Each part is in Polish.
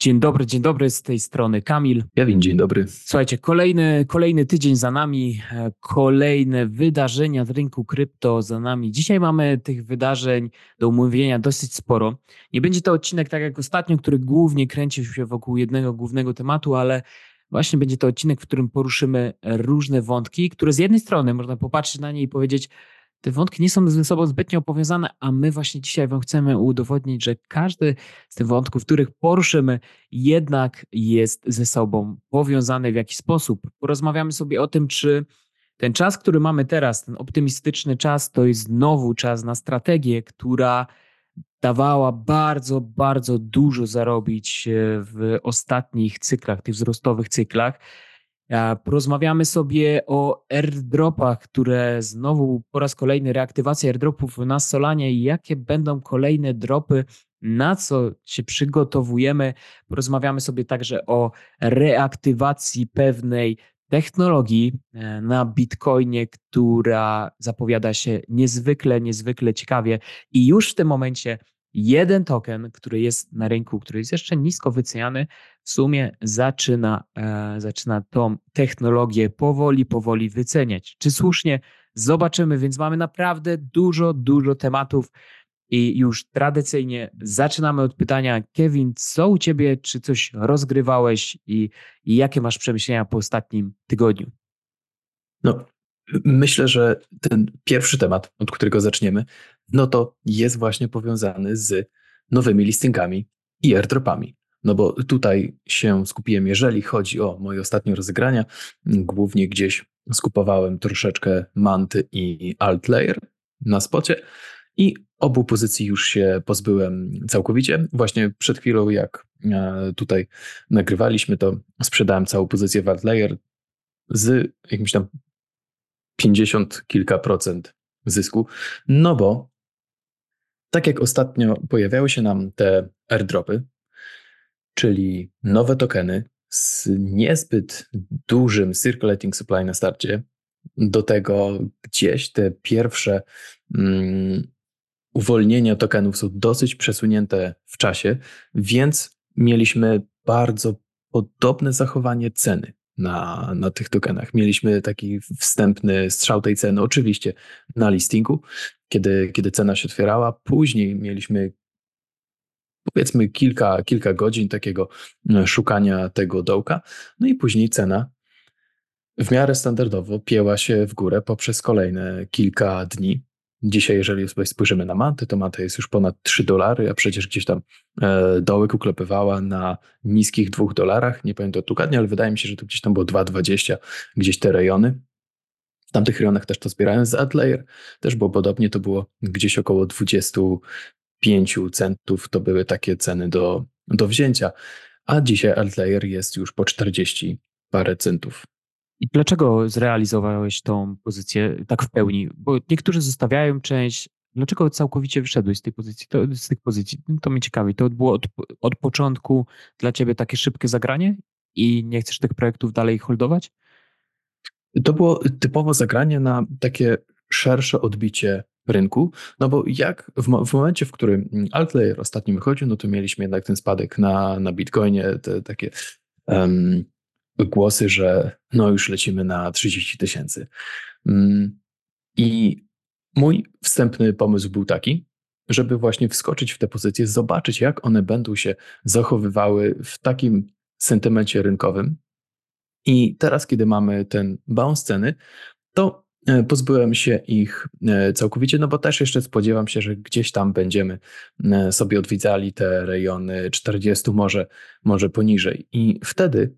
Dzień dobry, dzień dobry, z tej strony Kamil. Kevin, dzień dobry. Słuchajcie, kolejny, kolejny tydzień za nami, e, kolejne wydarzenia z rynku krypto za nami. Dzisiaj mamy tych wydarzeń do omówienia dosyć sporo. Nie będzie to odcinek tak jak ostatnio, który głównie kręcił się wokół jednego głównego tematu, ale właśnie będzie to odcinek, w którym poruszymy różne wątki, które z jednej strony można popatrzeć na nie i powiedzieć, te wątki nie są ze sobą zbytnio powiązane, a my właśnie dzisiaj Wam chcemy udowodnić, że każdy z tych wątków, których poruszymy, jednak jest ze sobą powiązany w jakiś sposób. Porozmawiamy sobie o tym, czy ten czas, który mamy teraz, ten optymistyczny czas, to jest znowu czas na strategię, która dawała bardzo, bardzo dużo zarobić e, w ostatnich cyklach, tych wzrostowych cyklach. Porozmawiamy sobie o airdropach, które znowu po raz kolejny reaktywacja airdropów na Solanie. I jakie będą kolejne dropy, na co się przygotowujemy. Porozmawiamy sobie także o reaktywacji pewnej technologii e, na Bitcoinie, która zapowiada się niezwykle, niezwykle ciekawie. I już w tym momencie jeden token, który jest na rynku, który jest jeszcze nisko wyceniany, w sumie zaczyna, e, zaczyna tą technologię powoli, powoli wyceniać. Czy słusznie? Zobaczymy, więc mamy naprawdę dużo, dużo tematów. I już tradycyjnie zaczynamy od pytania, Kevin, co u ciebie, czy coś rozgrywałeś i, i jakie masz przemyślenia po ostatnim tygodniu? No, myślę, że ten pierwszy temat, od którego zaczniemy, no to jest właśnie powiązany z nowymi listingami i airdropami. No bo tutaj się skupiłem, jeżeli chodzi o moje ostatnie rozegrania, głównie gdzieś skupowałem troszeczkę Manty i Altlayer na spocie i obu pozycji już się pozbyłem całkowicie. Właśnie przed chwilą, jak e, tutaj nagrywaliśmy, to sprzedałem całą pozycję w Altlayer z jakimś tam 50 kilka procent zysku, no bo tak jak ostatnio pojawiały się nam te airdropy, czyli nowe tokeny z niezbyt dużym circulating supply na starcie, do tego gdzieś te pierwsze um, uwolnienia tokenów są dosyć przesunięte w czasie, więc mieliśmy bardzo podobne zachowanie ceny na, na tych tokenach. Mieliśmy taki wstępny strzał tej ceny, oczywiście na listingu, kiedy, kiedy cena się otwierała. Później mieliśmy powiedzmy kilka, kilka godzin takiego e, szukania tego dołka, no i później cena w miarę standardowo pieła się w górę poprzez kolejne kilka dni. Dzisiaj, jeżeli sobie spojrzymy na manty, to manta jest już ponad 3 dolary, a przecież gdzieś tam e, dołek uklepywała na niskich 2 dolarach. Nie pamiętam dokładnie, ale wydaje mi się, że to gdzieś tam było 2,20, gdzieś te rejony. W tamtych rejonach też to zbierałem z AdLayer, też było podobnie, to było gdzieś około 25 centów, to były takie ceny do, do wzięcia, a dzisiaj AdLayer jest już po 40 parę centów. I dlaczego zrealizowałeś tą pozycję tak w pełni? Bo niektórzy zostawiają część. Dlaczego całkowicie wyszedłeś z tej pozycji? To, z tych pozycji? To mnie ciekawi. To było od, od początku dla ciebie takie szybkie zagranie i nie chcesz tych projektów dalej holdować? To było typowo zagranie na takie szersze odbicie rynku, no bo jak w, w momencie, w którym Altlayer ostatnio wychodził, no to mieliśmy jednak ten spadek na, na Bitcoinie, te takie um, głosy, że no już lecimy na 30 tysięcy. Mm, I mój wstępny pomysł był taki, żeby właśnie wskoczyć w te pozycje, zobaczyć, jak one będą się zachowywały w takim sentymencie rynkowym. I teraz, kiedy mamy ten bounce ceny, to e, pozbyłem się ich e, całkowicie, no bo też jeszcze spodziewam się, że gdzieś tam będziemy e, sobie odwiedzali te rejony 40, może, może poniżej. I wtedy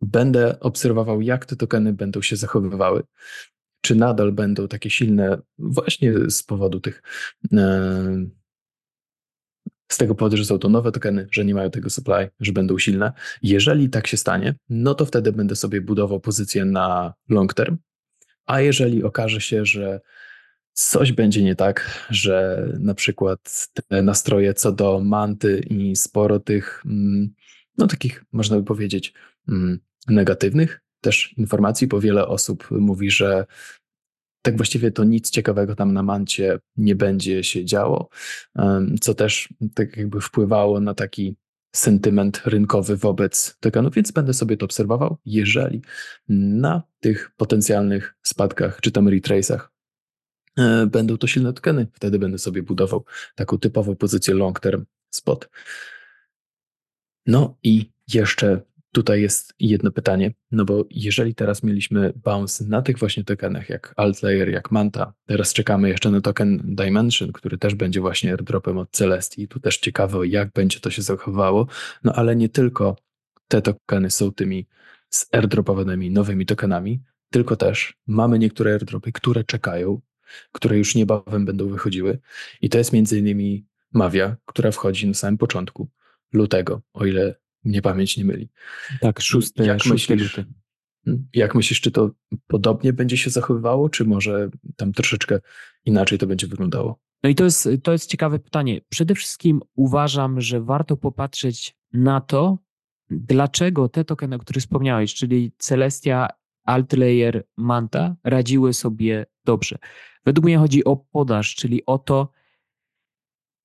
będę obserwował, jak te tokeny będą się zachowywały. Czy nadal będą takie silne, właśnie z powodu tych, e, z tego powodu, że są to nowe tokeny, że nie mają tego supply, że będą silne. Jeżeli tak się stanie, no to wtedy będę sobie budował pozycję na long term. A jeżeli okaże się, że coś będzie nie tak, że na przykład te nastroje co do manty i sporo tych, mm, no takich, można by powiedzieć, negatywnych też informacji, bo wiele osób mówi, że tak właściwie to nic ciekawego tam na mancie nie będzie się działo, co też tak jakby wpływało na taki sentyment rynkowy wobec tokenów, więc będę sobie to obserwował. Jeżeli na tych potencjalnych spadkach czy tam retrace'ach e, będą to silne tokeny, wtedy będę sobie budował taką typową pozycję long term spot. No i jeszcze tutaj jest jedno pytanie, no bo jeżeli teraz mieliśmy bounce na tych właśnie tokenach jak Altlayer, jak Manta, teraz czekamy jeszcze na token Dimension, który też będzie właśnie airdropem od Celestii. Tu też ciekawe, jak będzie to się zachowało, no ale nie tylko te tokeny są tymi airdropowanymi nowymi tokenami, tylko też mamy niektóre airdropy, które czekają, które już niebawem będą wychodziły i to jest między innymi Mavia, która wchodzi na samym początku lutego, o ile mnie pamięć nie myli. Tak, szósty, jak szósty myślisz, luty. Jak myślisz, czy to podobnie będzie się zachowywało, czy może tam troszeczkę inaczej to będzie wyglądało? No i to jest, to jest ciekawe pytanie. Przede wszystkim uważam, że warto popatrzeć na to, dlaczego te tokeny, o których wspomniałeś, czyli Celestia, Altlayer, Manta, radziły sobie dobrze. Według mnie chodzi o podaż, czyli o to,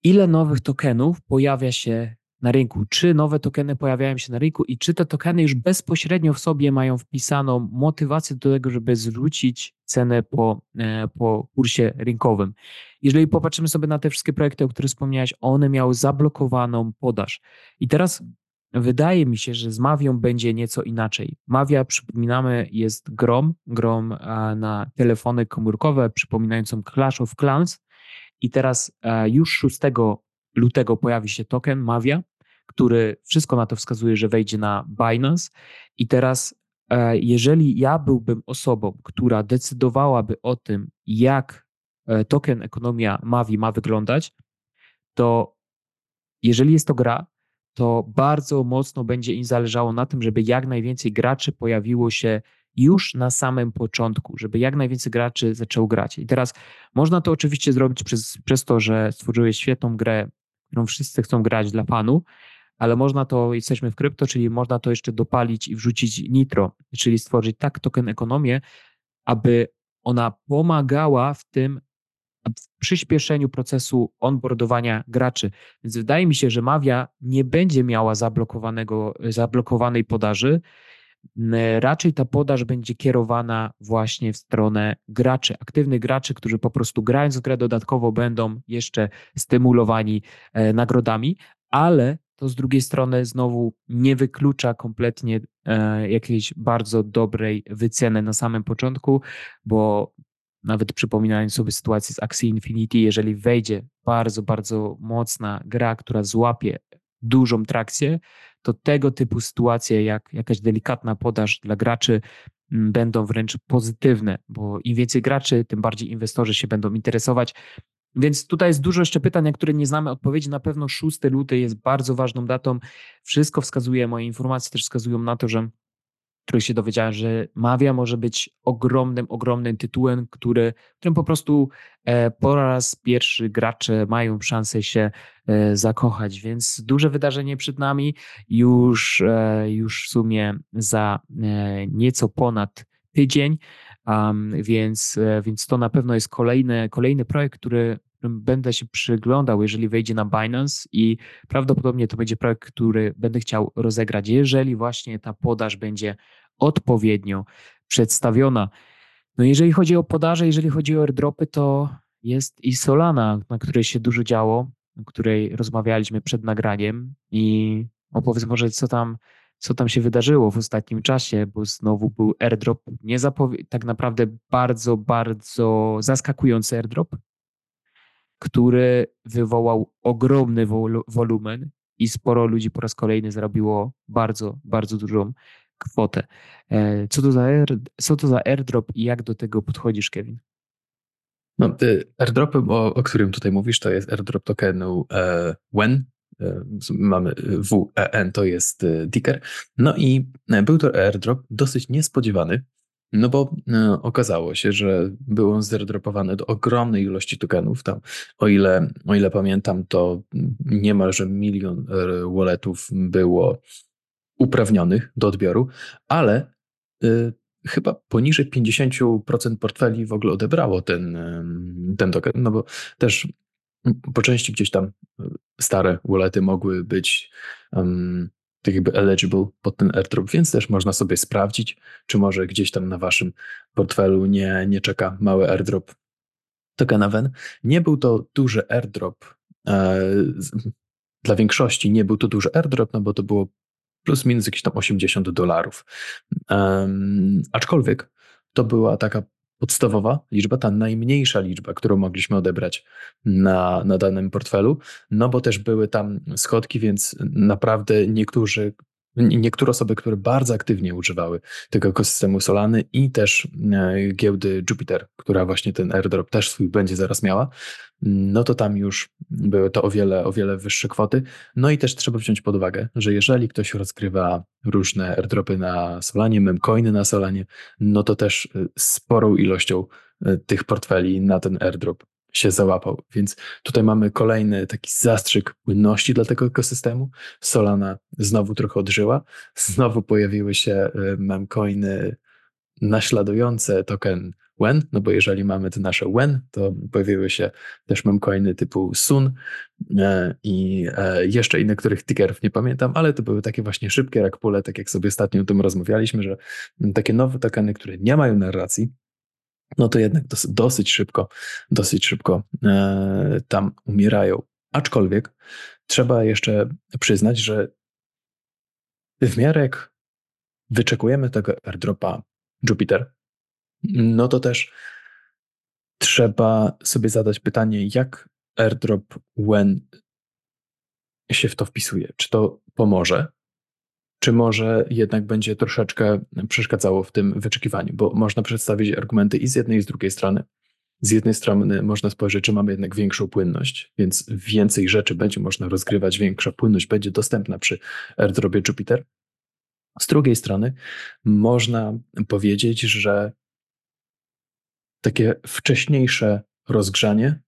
ile nowych tokenów pojawia się na rynku, czy nowe tokeny pojawiają się na rynku i czy te tokeny już bezpośrednio w sobie mają wpisaną motywację do tego, żeby zwrócić cenę po, e, po kursie rynkowym. Jeżeli popatrzymy sobie na te wszystkie projekty, o których wspomniałeś, one miały zablokowaną podaż. I teraz wydaje mi się, że z Mavią będzie nieco inaczej. Mavia, przypominamy, jest grom, grom na telefony komórkowe przypominającą Clash of Clans i teraz e, już 6 lutego pojawi się token Mavia, który wszystko na to wskazuje, że wejdzie na Binance. I teraz, e, jeżeli ja byłbym osobą, która decydowałaby o tym, jak e, token ekonomia Mavi ma wyglądać, to jeżeli jest to gra, to bardzo mocno będzie im zależało na tym, żeby jak najwięcej graczy pojawiło się już na samym początku, żeby jak najwięcej graczy zaczęło grać. I teraz można to oczywiście zrobić przez, przez to, że stworzyłeś świetną grę, którą wszyscy chcą grać dla panu, ale można to, jesteśmy w krypto, czyli można to jeszcze dopalić i wrzucić nitro, czyli stworzyć tak token ekonomię, aby ona pomagała w tym w przyspieszeniu procesu onboardowania graczy. Więc wydaje mi się, że Mavia nie będzie miała zablokowanego, zablokowanej podaży. Raczej ta podaż będzie kierowana właśnie w stronę graczy, aktywnych graczy, którzy po prostu grając w grę dodatkowo będą jeszcze stymulowani e, nagrodami, ale to z drugiej strony znowu nie wyklucza kompletnie e, jakiejś bardzo dobrej wyceny na samym początku, bo nawet przypominając sobie sytuację z Axie Infinity, jeżeli wejdzie bardzo, bardzo mocna gra, która złapie dużą trakcję, to tego typu sytuacje, jak jakaś delikatna podaż dla graczy, mm, będą wręcz pozytywne, bo im więcej graczy, tym bardziej inwestorzy się będą interesować. Więc tutaj jest dużo jeszcze pytań, na które nie znamy odpowiedzi. Na pewno 6 luty jest bardzo ważną datą. Wszystko wskazuje, moje informacje też wskazują na to, że których się dowiedziałem, że Mavia może być ogromnym, ogromnym tytułem, który, którym po prostu e, po raz pierwszy gracze mają szansę się e, zakochać, więc duże wydarzenie przed nami. Już, e, już w sumie za nieco ponad tydzień, więc, więc to na pewno jest kolejny, kolejny projekt, który będę się przyglądał, jeżeli wejdzie na Binance i prawdopodobnie to będzie projekt, który będę chciał rozegrać, jeżeli właśnie ta podaż będzie odpowiednio przedstawiona. No jeżeli chodzi o podaże, jeżeli chodzi o airdropy, to jest i Solana, na której się dużo działo, o której rozmawialiśmy przed nagraniem i opowiedz może, co tam, co tam się wydarzyło w ostatnim czasie, bo znowu był airdrop, nie tak naprawdę bardzo, bardzo zaskakujący airdrop, który wywołał ogromny wol wolumen i sporo ludzi po raz kolejny zrobiło bardzo, bardzo dużą kwotę. E, co to za, air, co to za airdrop i jak do tego podchodzisz, Kevin? No, airdropem, o, o którym tutaj mówisz, to jest airdrop tokenu e, WEN. E, mamy WEN, to jest e, ticker. No i e, był to airdrop dosyć niespodziewany, no bo e, okazało się, że był on zairdropowany do ogromnej ilości tokenów. Tam, o, ile, o ile pamiętam, to niemalże milion walletów było uprawnionych do odbioru, ale y, chyba poniżej 50% portfeli w ogóle odebrało ten, ten token, no bo też po części gdzieś tam stare wallety mogły być um, tak jakby eligible pod ten airdrop, więc też można sobie sprawdzić, czy może gdzieś tam na waszym portfelu nie, nie czeka mały airdrop tokena WEN. Nie był to duży airdrop e, dla większości, nie był to duży airdrop, no bo to było plus minus jakieś tam 80 dolarów. Um, aczkolwiek to była taka podstawowa liczba, ta najmniejsza liczba, którą mogliśmy odebrać na, na danym portfelu, no bo też były tam schodki, więc naprawdę niektórzy niektóre osoby, które bardzo aktywnie używały tego ekosystemu Solany i też e, giełdy Jupiter, która właśnie ten airdrop też swój będzie zaraz miała, no to tam już były to o wiele, o wiele wyższe kwoty. No i też trzeba wziąć pod uwagę, że jeżeli ktoś rozgrywa różne airdropy na Solanie, memcoiny na Solanie, no to też e, sporą ilością e, tych portfeli na ten airdrop się załapał. Więc tutaj mamy kolejny taki zastrzyk płynności dla tego ekosystemu. Solana znowu trochę odżyła. Znowu pojawiły się y, memcoiny naśladujące token WEN, no bo jeżeli mamy te nasze WEN, to pojawiły się też memcoiny typu SUN e, i e, jeszcze inne, których tickerów nie pamiętam, ale to były takie właśnie szybkie rakpule, tak jak sobie ostatnio o tym rozmawialiśmy, że takie nowe tokeny, które nie mają narracji, no to jednak dos dosyć szybko, dosyć szybko e, tam umierają. Aczkolwiek trzeba jeszcze przyznać, że w miarę jak wyczekujemy tego airdropa Jupiter, no to też trzeba sobie zadać pytanie, jak airdrop when się w to wpisuje. Czy to pomoże? Czy może jednak będzie troszeczkę przeszkadzało w tym wyczekiwaniu, bo można przedstawić argumenty i z jednej i z drugiej strony. Z jednej strony można spojrzeć, czy mamy jednak większą płynność, więc więcej rzeczy będzie można rozgrywać, większa płynność będzie dostępna przy airdropie Jupiter. Z drugiej strony można powiedzieć, że takie wcześniejsze rozgrzanie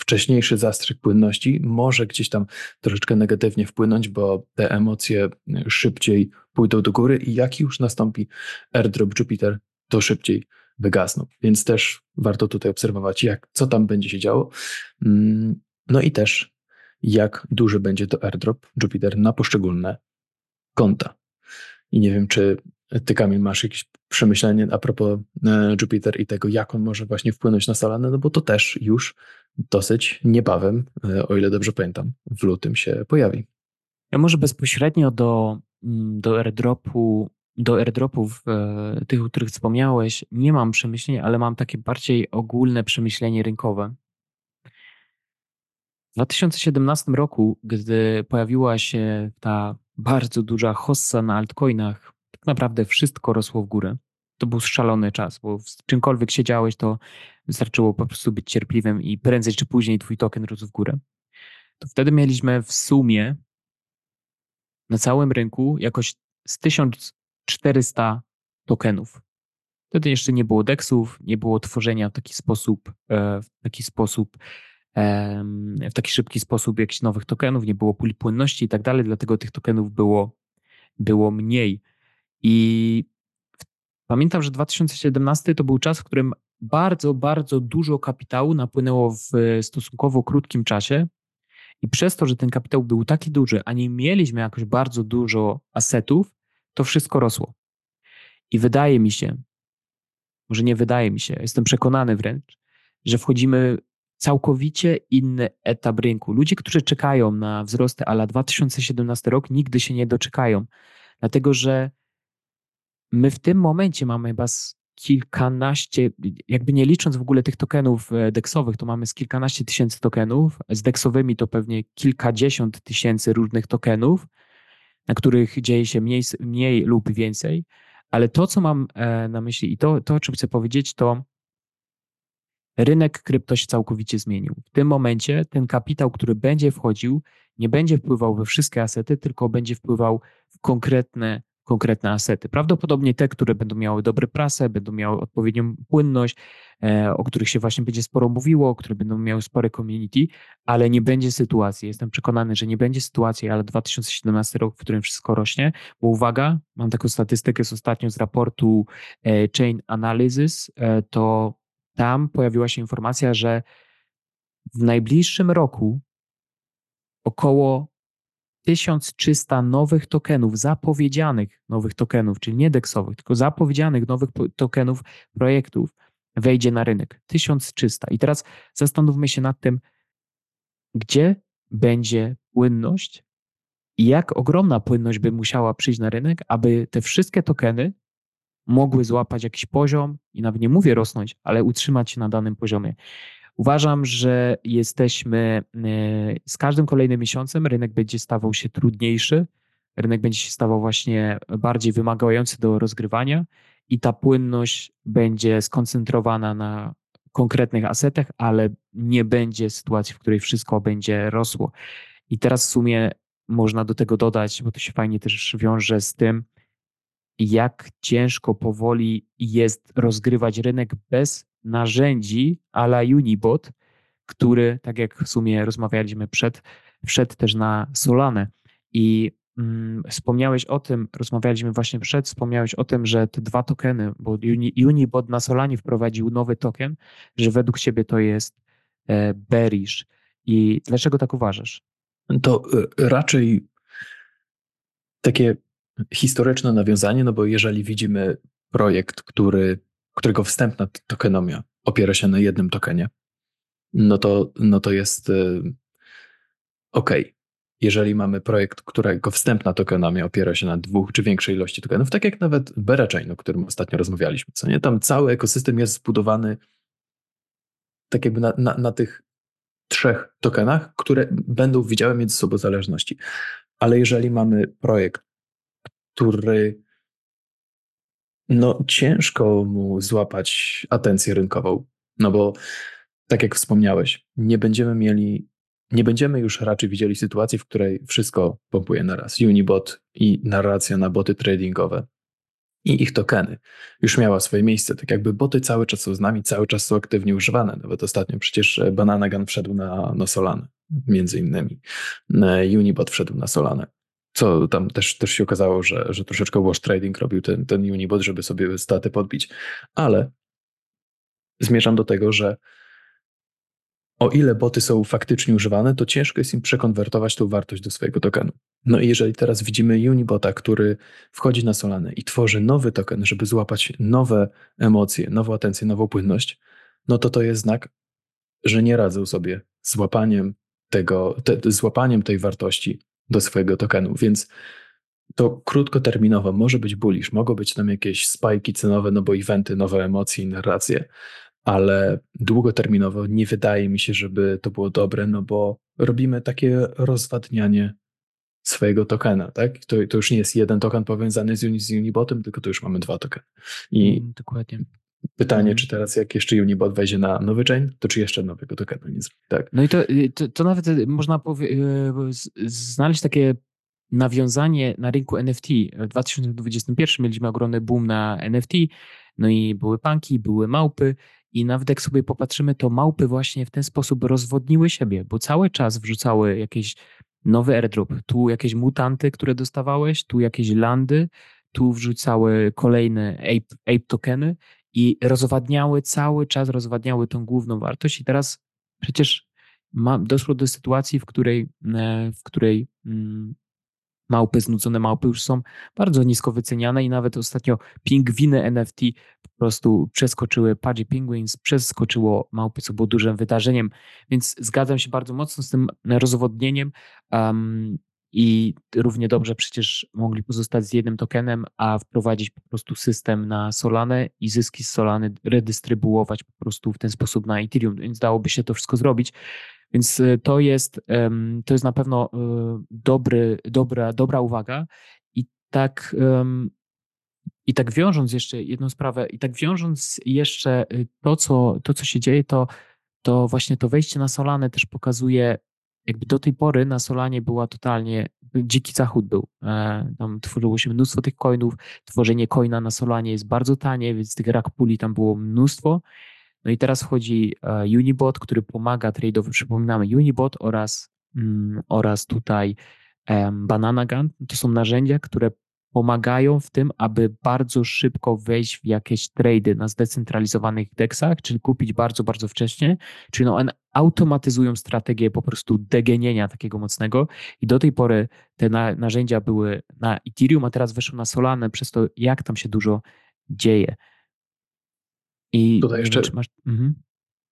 wcześniejszy zastrzyk płynności może gdzieś tam troszeczkę negatywnie wpłynąć, bo te emocje szybciej pójdą do góry i jak już nastąpi airdrop Jupiter, to szybciej wygasną. Więc też warto tutaj obserwować, jak, co tam będzie się działo. Mm, no i też, jak duży będzie to airdrop Jupiter na poszczególne konta. I nie wiem, czy ty, Kamil, masz jakieś przemyślenie a propos e, Jupiter i tego, jak on może właśnie wpłynąć na Solanę, no bo to też już dosyć niebawem, e, o ile dobrze pamiętam, w lutym się pojawi. Ja może bezpośrednio do, mm, do airdropu, do airdropów e, tych, o których wspomniałeś, nie mam przemyśleń, ale mam takie bardziej ogólne przemyślenie rynkowe. W 2017 roku, gdy pojawiła się ta bardzo duża hossa na altcoinach, tak naprawdę wszystko rosło w górę. To był szalony czas, bo czymkolwiek siedziałeś, to wystarczyło po prostu być cierpliwym i prędzej czy później twój token rósł w górę. To wtedy mieliśmy w sumie na całym rynku jakoś z 1400 tokenów. Wtedy jeszcze nie było deksów, nie było tworzenia w taki sposób, e, w taki sposób, w taki szybki sposób jakichś nowych tokenów, nie było puli płynności i tak dalej, dlatego tych tokenów było, było mniej. I pamiętam, że 2017 to był czas, w którym bardzo, bardzo dużo kapitału napłynęło w stosunkowo krótkim czasie. I przez to, że ten kapitał był taki duży, a nie mieliśmy jakoś bardzo dużo asetów, to wszystko rosło. I wydaje mi się, może nie wydaje mi się, jestem przekonany wręcz, że wchodzimy całkowicie inny etap rynku. Ludzie, którzy czekają na wzrosty ala 2017 rok, nigdy się nie doczekają, dlatego że My w tym momencie mamy chyba kilkanaście, jakby nie licząc w ogóle tych tokenów e, deksowych, to mamy z kilkanaście tysięcy tokenów, z deksowymi to pewnie kilkadziesiąt tysięcy różnych tokenów, na których dzieje się mniej, mniej lub więcej, ale to, co mam e, na myśli i to, to, o czym chcę powiedzieć, to rynek krypto się całkowicie zmienił. W tym momencie ten kapitał, który będzie wchodził, nie będzie wpływał we wszystkie asety, tylko będzie wpływał w konkretne konkretne asety. Prawdopodobnie te, które będą miały dobre prasę, będą miały odpowiednią płynność, e, o których się właśnie będzie sporo mówiło, które będą miały spore community, ale nie będzie sytuacji. Jestem przekonany, że nie będzie sytuacji, ale 2017 rok, w którym wszystko rośnie, bo uwaga, mam taką statystykę z ostatnio z raportu e, Chain Analysis, e, to tam pojawiła się informacja, że w najbliższym roku około 1300 nowych tokenów, zapowiedzianych nowych tokenów, czyli nie deksowych, tylko zapowiedzianych nowych tokenów projektów wejdzie na rynek. 1300. I teraz zastanówmy się nad tym, gdzie będzie płynność i jak ogromna płynność by musiała przyjść na rynek, aby te wszystkie tokeny mogły złapać jakiś poziom i nawet nie mówię rosnąć, ale utrzymać się na danym poziomie. Uważam, że jesteśmy e, z każdym kolejnym miesiącem rynek będzie stawał się trudniejszy, rynek będzie się stawał właśnie bardziej wymagający do rozgrywania i ta płynność będzie skoncentrowana na konkretnych asetach, ale nie będzie sytuacji, w której wszystko będzie rosło. I teraz w sumie można do tego dodać, bo to się fajnie też wiąże z tym, jak ciężko powoli jest rozgrywać rynek bez narzędzi a la Unibot, który, tak jak w sumie rozmawialiśmy przed, wszedł też na Solanę. I mm, wspomniałeś o tym, rozmawialiśmy właśnie przed, wspomniałeś o tym, że te dwa tokeny, bo Uni, Unibot na Solanie wprowadził nowy token, że według ciebie to jest e, bearish. I dlaczego tak uważasz? To e, raczej takie historyczne nawiązanie, no bo jeżeli widzimy projekt, który, którego wstępna tokenomia opiera się na jednym tokenie, no to, no to jest yy, ok. Jeżeli mamy projekt, którego wstępna tokenomia opiera się na dwóch czy większej ilości tokenów, tak jak nawet Berachain, o którym ostatnio rozmawialiśmy, co nie? Tam cały ekosystem jest zbudowany tak jakby na, na, na tych trzech tokenach, które będą widziały między sobą zależności. Ale jeżeli mamy projekt, który no ciężko mu złapać atencję rynkową, no bo tak jak wspomniałeś, nie będziemy mieli, nie będziemy już raczej widzieli sytuacji, w której wszystko pompuje naraz. Unibot i narracja na boty tradingowe i ich tokeny już miała swoje miejsce. Tak jakby boty cały czas są z nami, cały czas są aktywnie używane. Nawet ostatnio przecież Bananagan wszedł na, na Solanę, między innymi. Unibot wszedł na Solanę. Co tam też, też się okazało, że, że troszeczkę wash trading robił ten, ten Unibot, żeby sobie staty podbić. Ale zmierzam do tego, że o ile boty są faktycznie używane, to ciężko jest im przekonwertować tą wartość do swojego tokenu. No i jeżeli teraz widzimy Unibota, który wchodzi na Solanę i tworzy nowy token, żeby złapać nowe emocje, nową atencję, nową płynność, no to to jest znak, że nie radzą sobie z łapaniem tego, te, z łapaniem tej wartości do swojego tokenu, więc to krótkoterminowo może być bullish, mogą być tam jakieś spajki cenowe, no bo eventy, nowe emocje i narracje, ale długoterminowo nie wydaje mi się, żeby to było dobre, no bo robimy takie rozwadnianie swojego tokena, tak? To, to już nie jest jeden token powiązany z, Uni, z Unibotem, tylko to już mamy dwa tokeny. I mm, Dokładnie. Pytanie, mm. czy teraz jak jeszcze Unibot wejdzie na nowy chain, to czy jeszcze nowego tokenu nie zrobi, tak? No i to, y, to, to nawet y, można powie, y, znaleźć takie nawiązanie na rynku NFT. W 2021 mieliśmy ogromny boom na NFT, no i były panki, były małpy i nawet jak sobie popatrzymy, to małpy właśnie w ten sposób rozwodniły siebie, bo cały czas wrzucały jakieś nowy airdrop, tu jakieś mutanty, które dostawałeś, tu jakieś landy, tu wrzucały kolejne ape, ape tokeny i rozwadniały cały czas, rozwadniały tą główną wartość i teraz przecież ma, doszło do sytuacji, w której, e, w której mm, małpy, znudzone małpy już są bardzo nisko wyceniane i nawet ostatnio pingwiny NFT po prostu przeskoczyły, Pudgy Penguins przeskoczyło małpy, co było dużym wydarzeniem, więc zgadzam się bardzo mocno z tym rozwodnieniem um, i równie dobrze przecież mogli pozostać z jednym tokenem, a wprowadzić po prostu system na Solanę i zyski z Solany redystrybuować po prostu w ten sposób na Ethereum, więc dałoby się to wszystko zrobić. Więc y, to jest, to jest na pewno y, dobry, dobra, dobra uwaga. I tak, I tak wiążąc jeszcze jedną sprawę, i tak wiążąc jeszcze y, to, co, to, co się dzieje, to, to właśnie to wejście na Solanę też pokazuje, jakby do tej pory na Solanie była totalnie, dziki zachód był. E, tam tworzyło się mnóstwo tych coinów, tworzenie coina na Solanie jest bardzo tanie, więc tych rack puli tam było mnóstwo. No i teraz wchodzi e, Unibot, który pomaga trade'owi. Przypominamy, Unibot oraz, mm, oraz tutaj um, Banana Gun. To są narzędzia, które pomagają w tym, aby bardzo szybko wejść w jakieś trady na zdecentralizowanych deksach, czyli kupić bardzo, bardzo wcześnie, czyli no, one automatyzują strategię po prostu degenienia takiego mocnego i do tej pory te na, narzędzia były na Ethereum, a teraz weszły na Solana przez to, jak tam się dużo dzieje. I tutaj jeszcze, masz... mhm.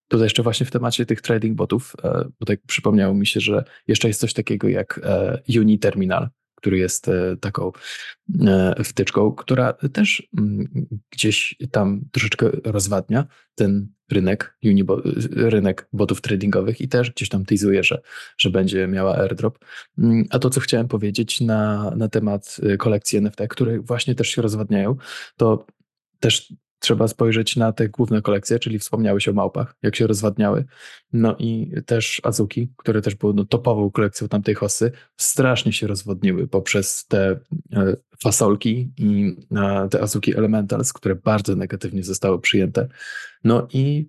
Tutaj jeszcze właśnie w temacie tych trading botów, e, bo tak przypomniało mi się, że jeszcze jest coś takiego jak e, Uni Terminal, który jest e, taką wtyczką, która też mm, gdzieś tam troszeczkę rozwadnia ten rynek, Unibo, rynek botów tradingowych i też gdzieś tam teasuje, że, że będzie miała airdrop. Mm, a to, co chciałem powiedzieć na, na temat kolekcji NFT, które właśnie też się rozwadniają, to też trzeba spojrzeć na te główne kolekcje, czyli wspomniałeś o małpach, jak się rozwadniały. No i też Azuki, które też były no, topową kolekcją tamtej hossy, strasznie się rozwodniły poprzez te e, fasolki i e, te Azuki Elementals, które bardzo negatywnie zostały przyjęte. No i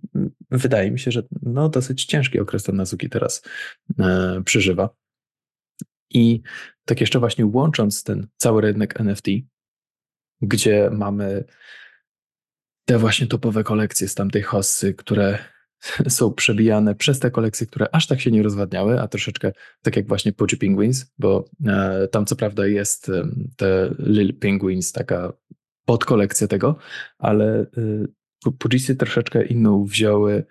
wydaje mi się, że no, dosyć ciężki okres ten Azuki teraz e, przeżywa. I tak jeszcze właśnie łącząc ten cały rynek NFT, gdzie mamy te właśnie topowe kolekcje z tamtej hossy, które są przebijane przez te kolekcje, które aż tak się nie rozwadniały, a troszeczkę tak jak właśnie Pudgy Penguins, bo e, tam co prawda jest e, te Lil Penguins, taka podkolekcja tego, ale e, troszeczkę inną wzięły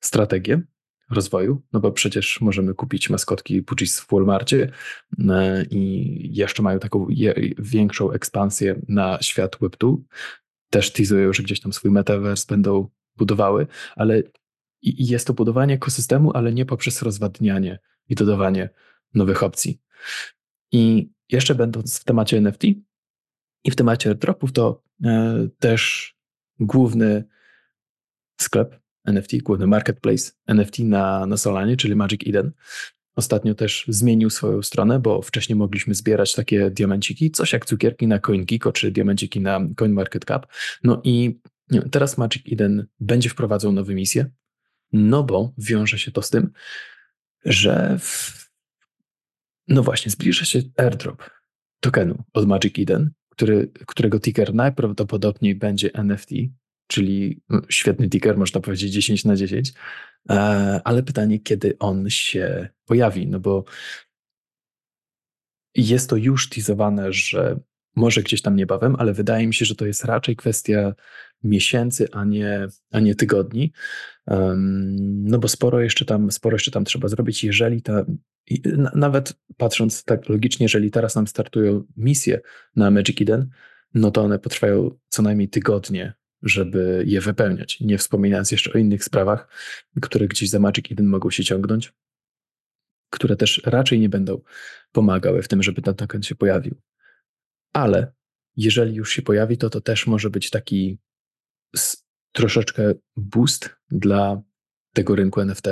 strategię rozwoju, no bo przecież możemy kupić maskotki Pudgis w Walmartie e, i jeszcze mają taką je, większą ekspansję na świat Web2, też teasują, że gdzieś tam swój metaverse będą budowały, ale jest to budowanie ekosystemu, ale nie poprzez rozwadnianie i dodawanie nowych opcji. I jeszcze będąc w temacie NFT i w temacie airdropów, to e, też główny sklep NFT, główny marketplace NFT na, na Solanie, czyli Magic Eden, Ostatnio też zmienił swoją stronę, bo wcześniej mogliśmy zbierać takie diamenciki, coś jak cukierki na CoinGeeko czy diamenciki na CoinMarketCap. No i teraz Magic Eden będzie wprowadzał nowe misje, no bo wiąże się to z tym, że w... no właśnie zbliża się airdrop tokenu od Magic Eden, który, którego ticker najprawdopodobniej będzie NFT, czyli no, świetny ticker, można powiedzieć 10 na 10, e, ale pytanie, kiedy on się pojawi, no bo jest to już teasowane, że może gdzieś tam niebawem, ale wydaje mi się, że to jest raczej kwestia miesięcy, a nie, a nie tygodni. no bo sporo jeszcze tam, sporo jeszcze tam trzeba zrobić, jeżeli ta, nawet patrząc tak logicznie, jeżeli teraz nam startują misje na Magic Eden, no to one potrwają co najmniej tygodnie, żeby je wypełniać. Nie wspominając jeszcze o innych sprawach, które gdzieś za Magic Eden mogą się ciągnąć, które też raczej nie będą pomagały w tym, żeby ten token się pojawił. Ale jeżeli już się pojawi, to to też może być taki troszeczkę boost dla tego rynku NFT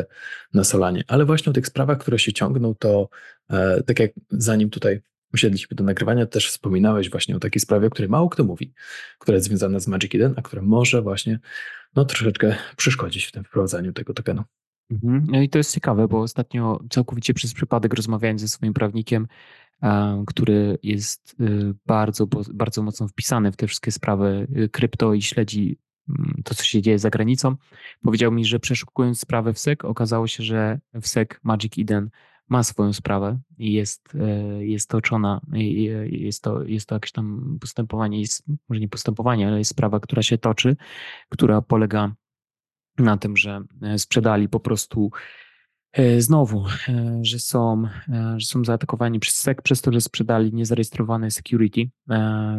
na Solanie. Ale właśnie o tych sprawach, które się ciągną, to e, tak jak zanim tutaj usiedliśmy do nagrywania, też wspominałeś właśnie o takiej sprawie, o której mało kto mówi, która jest związana z Magic Eden, a która może właśnie no, troszeczkę przeszkodzić w tym wprowadzaniu tego tokenu. Mhm. No i to jest ciekawe, bo ostatnio całkowicie przez przypadek rozmawiałem ze swoim prawnikiem, który jest y, bardzo, bardzo mocno wpisany w te wszystkie sprawy y, krypto i śledzi mm, to, co się dzieje za granicą. Powiedział mi, że przeszukując sprawę w SEC, okazało się, że w SEC Magic Eden ma swoją sprawę i jest, e, jest toczona, jest to, jest to jakieś tam postępowanie, jest, może nie postępowanie, ale jest sprawa, która się toczy, która polega na tym, że e, sprzedali po prostu znowu, e, że są, e, że są zaatakowani przez SEC przez to, że sprzedali niezarejestrowane security,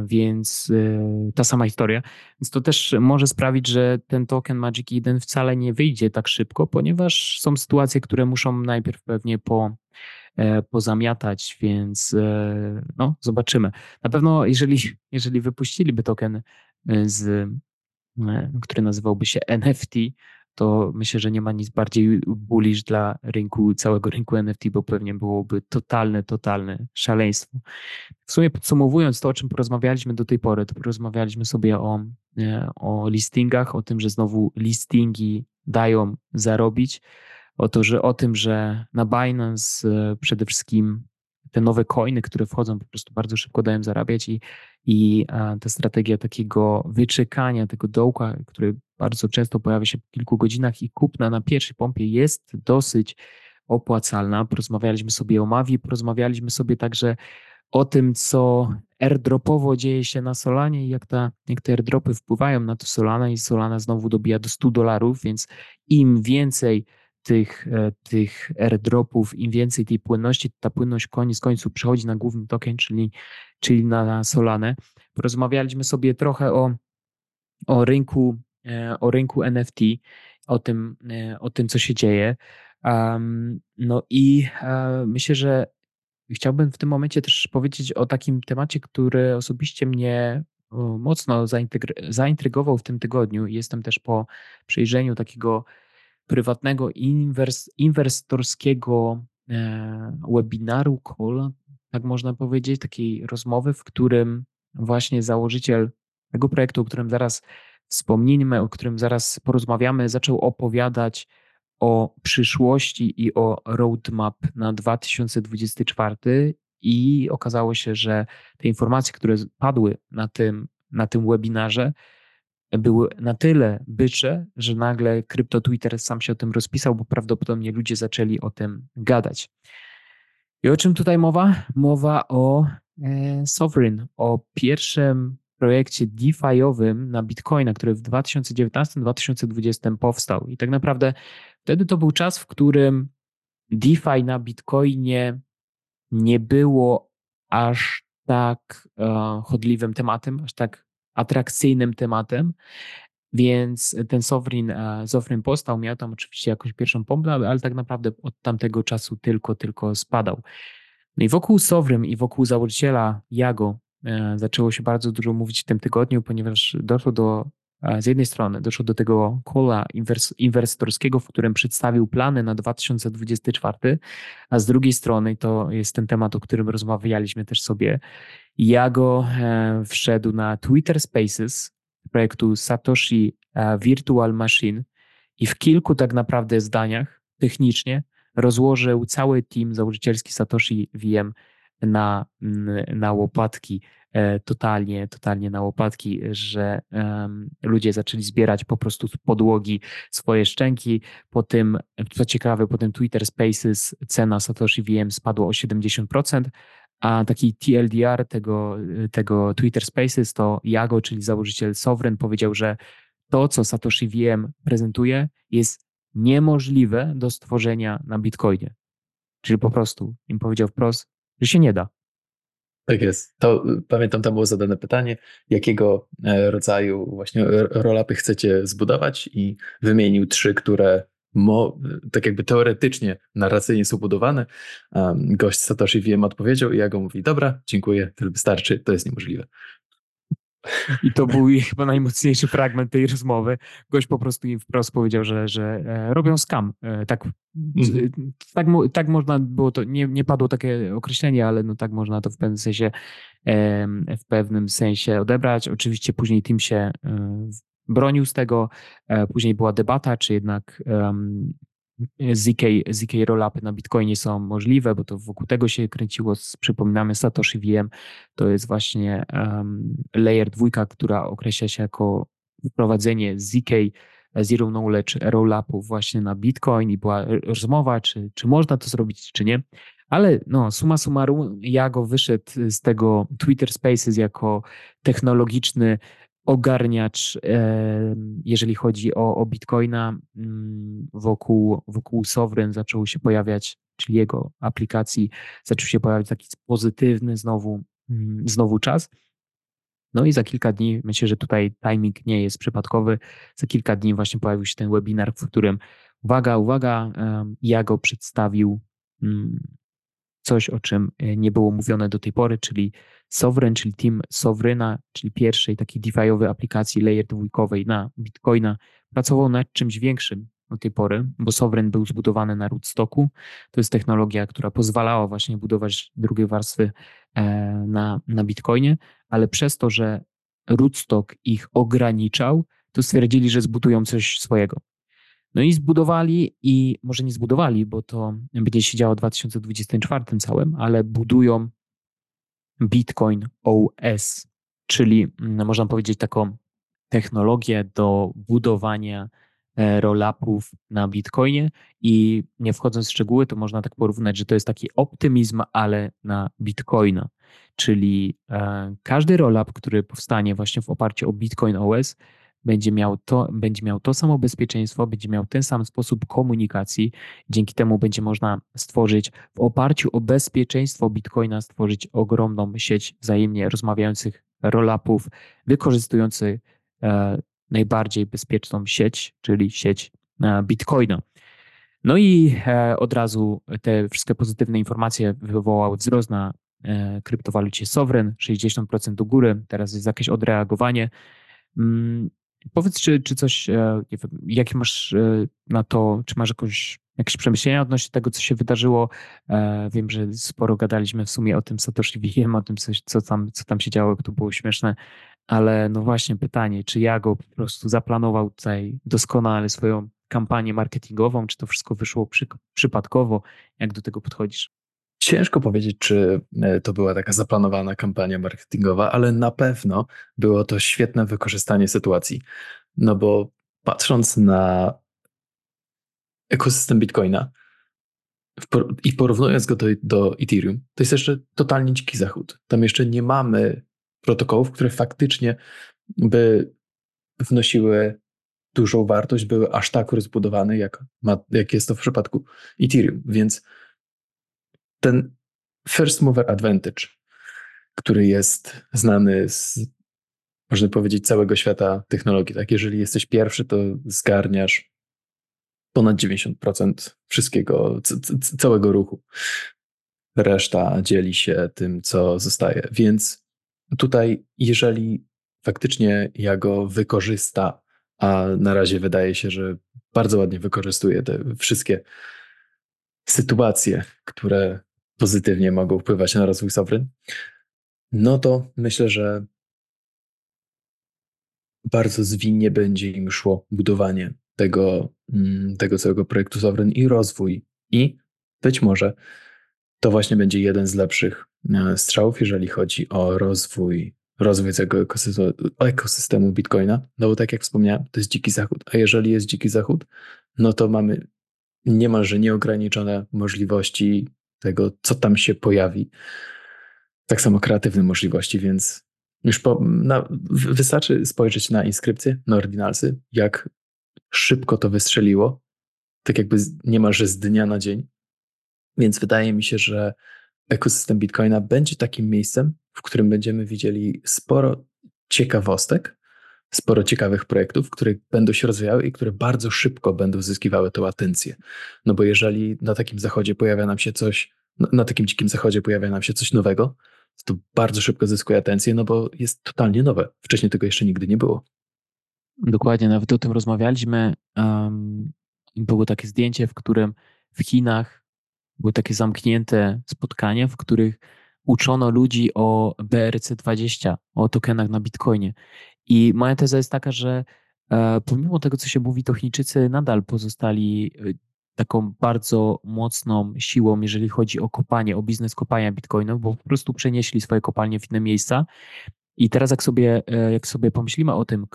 więc ta sama historia. Więc to też może sprawić, że ten token Magic Eden wcale nie wyjdzie tak szybko, ponieważ są sytuacje, które muszą najpierw pewnie po, pozamiatać, więc no, zobaczymy. Na pewno, jeżeli, jeżeli wypuściliby token z który nazywałby się NFT, to myślę, że nie ma nic bardziej bullish dla rynku, całego rynku NFT, bo pewnie byłoby totalne, totalne szaleństwo. W sumie podsumowując to, o czym porozmawialiśmy do tej pory, to porozmawialiśmy sobie o, e, o listingach, o tym, że znowu listingi dają zarobić, o, to, że, o tym, że na Binance e, przede wszystkim te nowe coiny, które wchodzą, po prostu bardzo szybko dają zarabiać i, i ta strategia takiego wyczekania tego dołka, który bardzo często pojawia się po kilku godzinach i kupna na pierwszej pompie jest dosyć opłacalna. Porozmawialiśmy sobie o Mavi, porozmawialiśmy sobie także o tym, co airdropowo dzieje się na Solanie i jak, ta, jak te airdropy wpływają na to Solana i Solana znowu dobija do 100 dolarów, więc im więcej tych, e, tych airdropów, im więcej tej płynności, ta płynność koniec końców przechodzi na główny token, czyli, czyli na Solanę. Porozmawialiśmy sobie trochę o, o rynku, e, o rynku NFT, o tym, e, o tym, co się dzieje. No i myślę, że chciałbym w tym momencie też powiedzieć o takim temacie, który osobiście mnie mocno zaintrygował w tym tygodniu. Jestem też po przejrzeniu takiego prywatnego inwers inwestorskiego e, webinaru, call, tak można powiedzieć, takiej rozmowy, w którym właśnie założyciel tego projektu, o którym zaraz wspomnimy, o którym zaraz porozmawiamy, zaczął opowiadać o przyszłości i o roadmap na 2024 i okazało się, że te informacje, które padły na tym, na tym webinarze, były na tyle bycze, że nagle krypto Twitter sam się o tym rozpisał, bo prawdopodobnie ludzie zaczęli o tym gadać. I o czym tutaj mowa? Mowa o e, Sovereign, o pierwszym projekcie DeFi'owym na Bitcoina, który w 2019-2020 powstał. I tak naprawdę wtedy to był czas, w którym DeFi na Bitcoinie nie było aż tak e, chodliwym tematem, aż tak atrakcyjnym tematem, więc ten Sovereign, e, Sovereign miał tam oczywiście jakąś pierwszą pompę, ale tak naprawdę od tamtego czasu tylko, tylko spadał. No i wokół Sovereign i wokół założyciela Jago e, zaczęło się bardzo dużo mówić w tym tygodniu, ponieważ doszło do, e, z jednej strony doszło do tego kola inwestorskiego, w którym przedstawił plany na 2024, a z drugiej strony to jest ten temat, o którym rozmawialiśmy też sobie, Jago e, wszedł na Twitter Spaces projektu Satoshi e, Virtual Machine i w kilku tak naprawdę zdaniach technicznie rozłożył cały team założycielski Satoshi VM na, na łopatki, e, totalnie, totalnie na łopatki, że um, ludzie zaczęli zbierać po prostu z podłogi swoje szczęki. Po tym, co ciekawe, po tym Twitter Spaces cena Satoshi VM spadła o 70%, a taki TLDR tego, tego Twitter Spaces to Jago, czyli założyciel Sovereign, powiedział, że to, co Satoshi VM prezentuje, jest niemożliwe do stworzenia na Bitcoinie. Czyli po prostu im powiedział wprost, że się nie da. Tak jest. To pamiętam, tam było zadane pytanie, jakiego e, rodzaju właśnie rolapy chcecie zbudować i wymienił trzy, które mo, tak jakby teoretycznie, narracyjnie są budowane. Um, gość Satoshi wiem odpowiedział i ja go mówi, dobra, dziękuję, tyle wystarczy, to jest niemożliwe. I to był chyba najmocniejszy fragment tej rozmowy. Gość po prostu im wprost powiedział, że, że e, robią skam. E, tak, mm. tak, tak można było to, nie, nie padło takie określenie, ale no tak można to w pewnym sensie w pewnym sensie odebrać. Oczywiście później tym się e, bronił z tego. E, później była debata, czy jednak ZK, ZK rollupy na Bitcoinie są możliwe, bo to wokół tego się kręciło. Przypominamy Satoshi VM, to jest właśnie layer dwójka, która określa się jako wprowadzenie ZK Zero Knowledge rollupów właśnie na Bitcoin i była rozmowa, czy, czy można to zrobić, czy nie. Ale no, summa summarum, Jago wyszedł z tego Twitter Spaces jako technologiczny ogarniacz, jeżeli chodzi o, o Bitcoina, mm, wokół, wokół Sovereign zaczął się pojawiać, czyli jego aplikacji, zaczął się pojawiać taki pozytywny znowu, mm, znowu czas. No i za kilka dni, myślę, że tutaj timing nie jest przypadkowy, za kilka dni właśnie pojawił się ten webinar, w którym uwaga, uwaga, ja go przedstawił mm, coś, o czym e, nie było mówione do tej pory, czyli Sovereign, czyli team Sovereigna, czyli pierwszej takiej DeFi'owej aplikacji layer dwójkowej na Bitcoina, pracował nad czymś większym do tej pory, bo Sovereign był zbudowany na rootstocku. To jest technologia, która pozwalała właśnie budować drugie warstwy e, na, na Bitcoinie, ale przez to, że rootstock ich ograniczał, to stwierdzili, że zbudują coś swojego. No i zbudowali, i może nie zbudowali, bo to będzie się działo w 2024 całym, ale budują Bitcoin OS, czyli mm, można powiedzieć taką technologię do budowania e, rollupów na Bitcoinie. I nie wchodząc w szczegóły, to można tak porównać, że to jest taki optymizm, ale na Bitcoina, czyli e, każdy rollup, który powstanie właśnie w oparciu o Bitcoin OS, będzie miał, to, będzie miał to samo bezpieczeństwo, będzie miał ten sam sposób komunikacji. Dzięki temu będzie można stworzyć w oparciu o bezpieczeństwo Bitcoina, stworzyć ogromną sieć wzajemnie rozmawiających rollupów, wykorzystujących e, najbardziej bezpieczną sieć, czyli sieć e, Bitcoina. No i e, od razu te wszystkie pozytywne informacje wywołały wzrost na e, kryptowalucie Sovereign, 60% do góry, teraz jest jakieś odreagowanie. Powiedz, czy, czy coś, e, nie wiem, jakie masz e, na to, czy masz jakąś, jakieś przemyślenia odnośnie tego, co się wydarzyło? E, wiem, że sporo gadaliśmy w sumie o tym Satoshi Wiem, o tym, co tam, co tam się działo, to było śmieszne, ale no właśnie pytanie, czy ja go po prostu zaplanował tutaj doskonale swoją kampanię marketingową, czy to wszystko wyszło przy, przypadkowo? Jak do tego podchodzisz? Ciężko powiedzieć, czy e, to była taka zaplanowana kampania marketingowa, ale na pewno było to świetne wykorzystanie sytuacji. No bo patrząc na ekosystem Bitcoina i porównując go do, do Ethereum, to jest jeszcze totalnie dziki zachód. Tam jeszcze nie mamy protokołów, które faktycznie by wnosiły dużą wartość, były aż tak rozbudowane, jak, ma, jak jest to w przypadku Ethereum. Więc ten first mover advantage, który jest znany z, można powiedzieć, całego świata technologii. Tak, jeżeli jesteś pierwszy, to zgarniasz ponad 90% wszystkiego, całego ruchu. Reszta dzieli się tym, co zostaje. Więc tutaj, jeżeli faktycznie ja go wykorzysta, a na razie wydaje się, że bardzo ładnie wykorzystuje te wszystkie sytuacje, które pozytywnie mogą wpływać na rozwój Sovereign, no to myślę, że bardzo zwinnie będzie im szło budowanie tego, mm, tego całego projektu Sovereign i rozwój. I być może to właśnie będzie jeden z lepszych e, strzałów, jeżeli chodzi o rozwój, rozwój tego ekosystemu, ekosystemu Bitcoina. No bo tak jak wspomniałem, to jest dziki zachód. A jeżeli jest dziki zachód, no to mamy niemalże nieograniczone możliwości tego, co tam się pojawi. Tak samo kreatywne możliwości, więc już po, na, wystarczy spojrzeć na inskrypcję, na ordinalsy, jak szybko to wystrzeliło, tak jakby niemalże z dnia na dzień. Więc wydaje mi się, że ekosystem Bitcoina będzie takim miejscem, w którym będziemy widzieli sporo ciekawostek, sporo ciekawych projektów, które będą się rozwijały i które bardzo szybko będą zyskiwały tą atencję. No bo jeżeli na takim zachodzie pojawia nam się coś, na takim dzikim zachodzie pojawia nam się coś nowego, to bardzo szybko zyskuje atencję, no bo jest totalnie nowe. Wcześniej tego jeszcze nigdy nie było. Dokładnie, nawet o tym rozmawialiśmy. Um, było takie zdjęcie, w którym w Chinach były takie zamknięte spotkania, w których uczono ludzi o BRC20, o tokenach na Bitcoinie. I moja teza jest taka, że e, pomimo tego, co się mówi, to Chińczycy nadal pozostali e, taką bardzo mocną siłą, jeżeli chodzi o kopanie, o biznes kopania bitcoinów, bo po prostu przenieśli swoje kopalnie w inne miejsca. I teraz jak sobie, e, jak sobie pomyślimy o tym,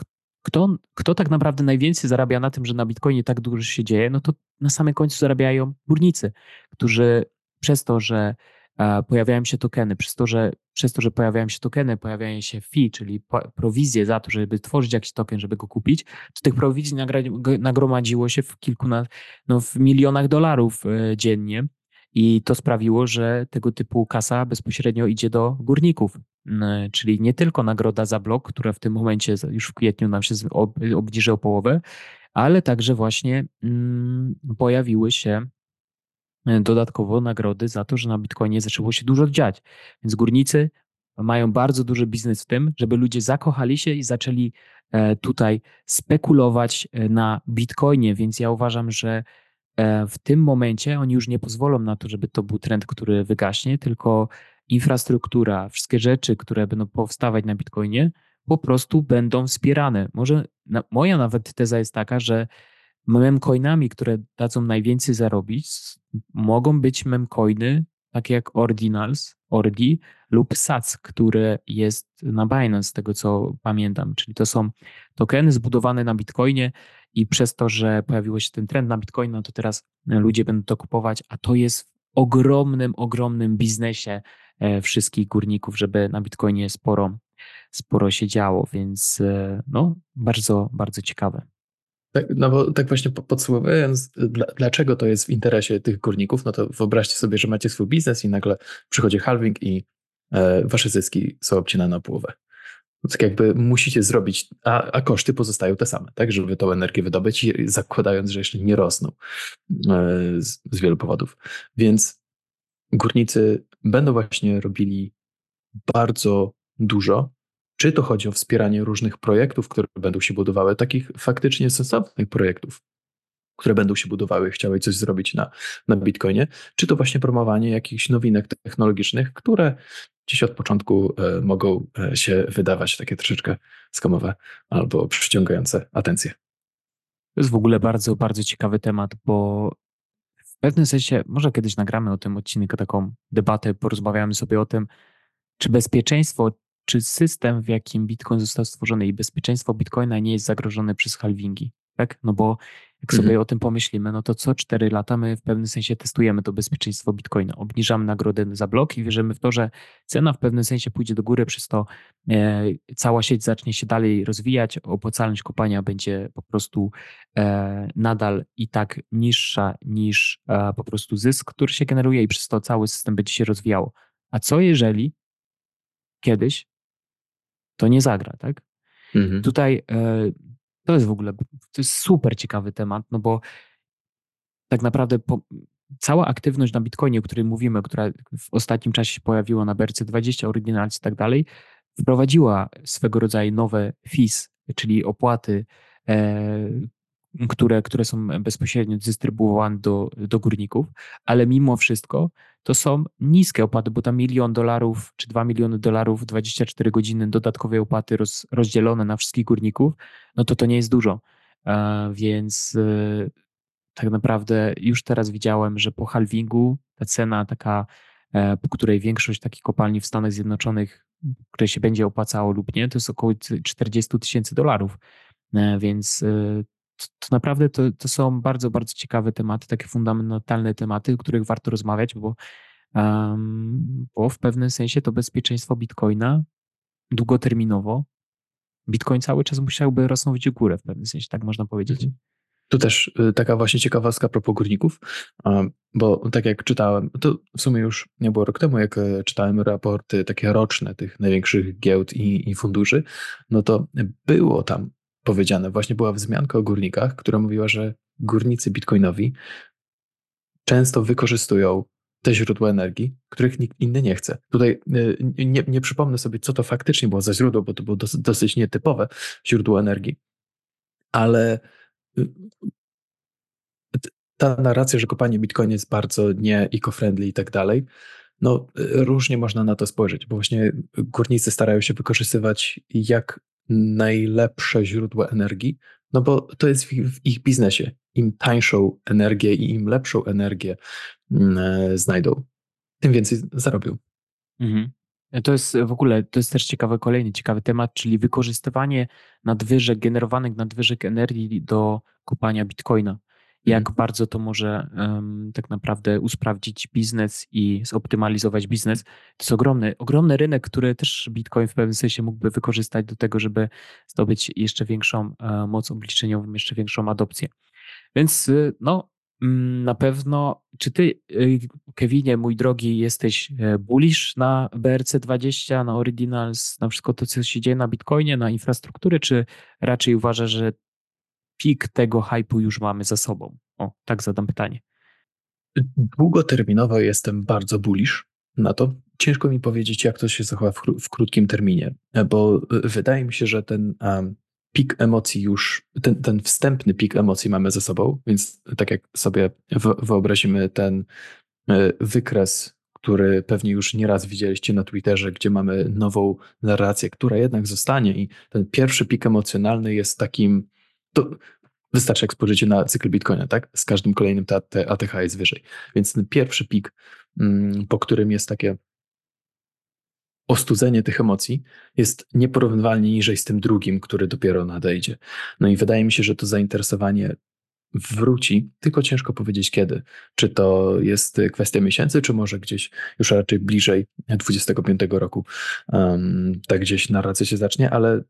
kto, kto tak naprawdę najwięcej zarabia na tym, że na bitcoinie tak dużo się dzieje, no to na samym końcu zarabiają górnicy, którzy przez to, że pojawiają się tokeny. Przez to, że, przez to, że pojawiają się tokeny, pojawiają się fee, czyli prowizje za to, żeby tworzyć jakiś token, żeby go kupić, to tych prowizji nagromadziło się w kilku, no w milionach dolarów e, dziennie. I to sprawiło, że tego typu kasa bezpośrednio idzie do górników. Czyli nie tylko nagroda za blok, która w tym momencie już w kwietniu nam się obniży o połowę, ale także właśnie mm, pojawiły się E, dodatkowo nagrody za to, że na Bitcoinie zaczęło się dużo dziać. Więc górnicy mają bardzo duży biznes w tym, żeby ludzie zakochali się i zaczęli e, tutaj spekulować e, na Bitcoinie. Więc ja uważam, że w tym momencie oni już nie pozwolą na to, żeby to był trend, który wygaśnie, tylko infrastruktura, wszystkie rzeczy, które będą powstawać na Bitcoinie, po prostu będą wspierane. Może na, moja nawet teza jest taka, że memcoinami, które dadzą najwięcej zarobić, mogą być memcoiny takie jak Ordinals, Ordi lub SAC, które jest na Binance, z tego co pamiętam. Czyli to są tokeny zbudowane na Bitcoinie i przez to, że pojawił się ten trend na Bitcoin, no to teraz ludzie będą to kupować, a to jest w ogromnym, ogromnym biznesie e, wszystkich górników, żeby na Bitcoinie sporo, sporo się działo, więc e, no, bardzo, bardzo ciekawe. Tak, no bo tak właśnie podsumowując, dlaczego to jest w interesie tych górników, no to wyobraźcie sobie, że macie swój biznes i nagle przychodzi halving i e, wasze zyski są obcinane na połowę. Tak jakby musicie zrobić, a, a, koszty pozostają te same, tak, żeby tą energię wydobyć, zakładając, że jeszcze nie rosną e, z, z wielu powodów. Więc górnicy będą właśnie robili bardzo dużo, czy to chodzi o wspieranie różnych projektów, które będą się budowały, takich faktycznie sensownych projektów, które będą się budowały, chciały coś zrobić na, na Bitcoinie, czy to właśnie promowanie jakichś nowinek technologicznych, które gdzieś od początku e, mogą e, się wydawać takie troszeczkę skamowe albo przyciągające atencję. To jest w ogóle bardzo, bardzo ciekawy temat, bo w pewnym sensie, może kiedyś nagramy o tym odcinek, taką debatę, porozmawiamy sobie o tym, czy bezpieczeństwo czy system, w jakim Bitcoin został stworzony i bezpieczeństwo Bitcoina nie jest zagrożone przez halvingi? Tak? No bo jak sobie mhm. o tym pomyślimy, no to co cztery lata my w pewnym sensie testujemy to bezpieczeństwo Bitcoina, obniżamy nagrodę za blok i wierzymy w to, że cena w pewnym sensie pójdzie do góry, przez to e, cała sieć zacznie się dalej rozwijać, opłacalność kopania będzie po prostu e, nadal i tak niższa niż e, po prostu zysk, który się generuje i przez to cały system będzie się rozwijał. A co jeżeli kiedyś to nie zagra, tak? Mhm. Tutaj e, to jest w ogóle, to jest super ciekawy temat, no bo tak naprawdę po, cała aktywność na Bitcoinie, o której mówimy, która w ostatnim czasie się pojawiła na BRC20, Originals i tak dalej, wprowadziła swego rodzaju nowe fees, czyli opłaty, e, które, które są bezpośrednio dystrybuowane do, do górników, ale mimo wszystko to są niskie opłaty, bo tam milion dolarów czy dwa miliony dolarów, 24 godziny dodatkowej opłaty roz, rozdzielone na wszystkich górników, no to to nie jest dużo. E, więc e, tak naprawdę już teraz widziałem, że po halvingu ta cena taka, e, po której większość takich kopalni w Stanach Zjednoczonych, które się będzie opłacało lub nie, to jest około 40 tysięcy dolarów. Więc to naprawdę to, to są bardzo, bardzo ciekawe tematy, takie fundamentalne tematy, o których warto rozmawiać, bo, um, bo w pewnym sensie to bezpieczeństwo Bitcoina długoterminowo, Bitcoin cały czas musiałby rosnąć w górę w pewnym sensie, tak można powiedzieć. Mhm. Tu też y, taka właśnie ciekawostka propos górników, bo tak jak czytałem, to w sumie już nie było rok temu, jak e, czytałem raporty takie roczne tych największych giełd i, i funduszy, no to było tam powiedziane. Właśnie była wzmianka o górnikach, która mówiła, że górnicy bitcoinowi często wykorzystują te źródła energii, których nikt inny nie chce. Tutaj y, nie, nie przypomnę sobie, co to faktycznie było za źródło, bo to było dosyć, nietypowe źródło energii, ale y, ta narracja, że kopanie bitcoin jest bardzo nie eco-friendly i tak dalej, no y, różnie można na to spojrzeć, bo właśnie górnicy starają się wykorzystywać jak najlepsze źródła energii, no bo to jest w ich, biznesie. Im tańszą energię i im lepszą energię mm, e, znajdą, tym więcej zarobią. Mhm. To jest w ogóle, to jest też ciekawy, kolejny ciekawy temat, czyli wykorzystywanie nadwyżek, generowanych nadwyżek energii do kupania bitcoina jak mhm. bardzo to może um, tak naprawdę usprawdzić biznes i zoptymalizować biznes. To jest ogromny, ogromny rynek, który też Bitcoin w pewnym sensie mógłby wykorzystać do tego, żeby zdobyć jeszcze większą e, moc obliczeniową, jeszcze większą adopcję. Więc y, no, mm, na pewno, czy ty, y, Kevinie, mój drogi, jesteś e, bullish na BRC20, na Originals, na wszystko to, co się dzieje na Bitcoinie, na infrastrukturę, czy raczej uważasz, że pik tego hypu już mamy za sobą? O, tak zadam pytanie. Długoterminowo jestem bardzo bullish na to. Ciężko mi powiedzieć, jak to się zachowa w, w krótkim terminie, bo wydaje mi się, że ten um, pik emocji już, ten, ten wstępny pik emocji mamy ze sobą, więc tak jak sobie wyobrazimy ten e, wykres, który pewnie już nieraz widzieliście na Twitterze, gdzie mamy nową narrację, która jednak zostanie i ten pierwszy pik emocjonalny jest takim to Wystarczy jak spojrzycie na cykl Bitcoina, tak? Z każdym kolejnym ta, ATH jest wyżej. Więc ten pierwszy pik, mm, po którym jest takie ostudzenie tych emocji, jest nieporównywalnie niżej z tym drugim, który dopiero nadejdzie. No i wydaje mi się, że to zainteresowanie wróci, tylko ciężko powiedzieć kiedy. Czy to jest kwestia miesięcy, czy może gdzieś już raczej bliżej 25 roku, um, tak gdzieś narracja się zacznie, ale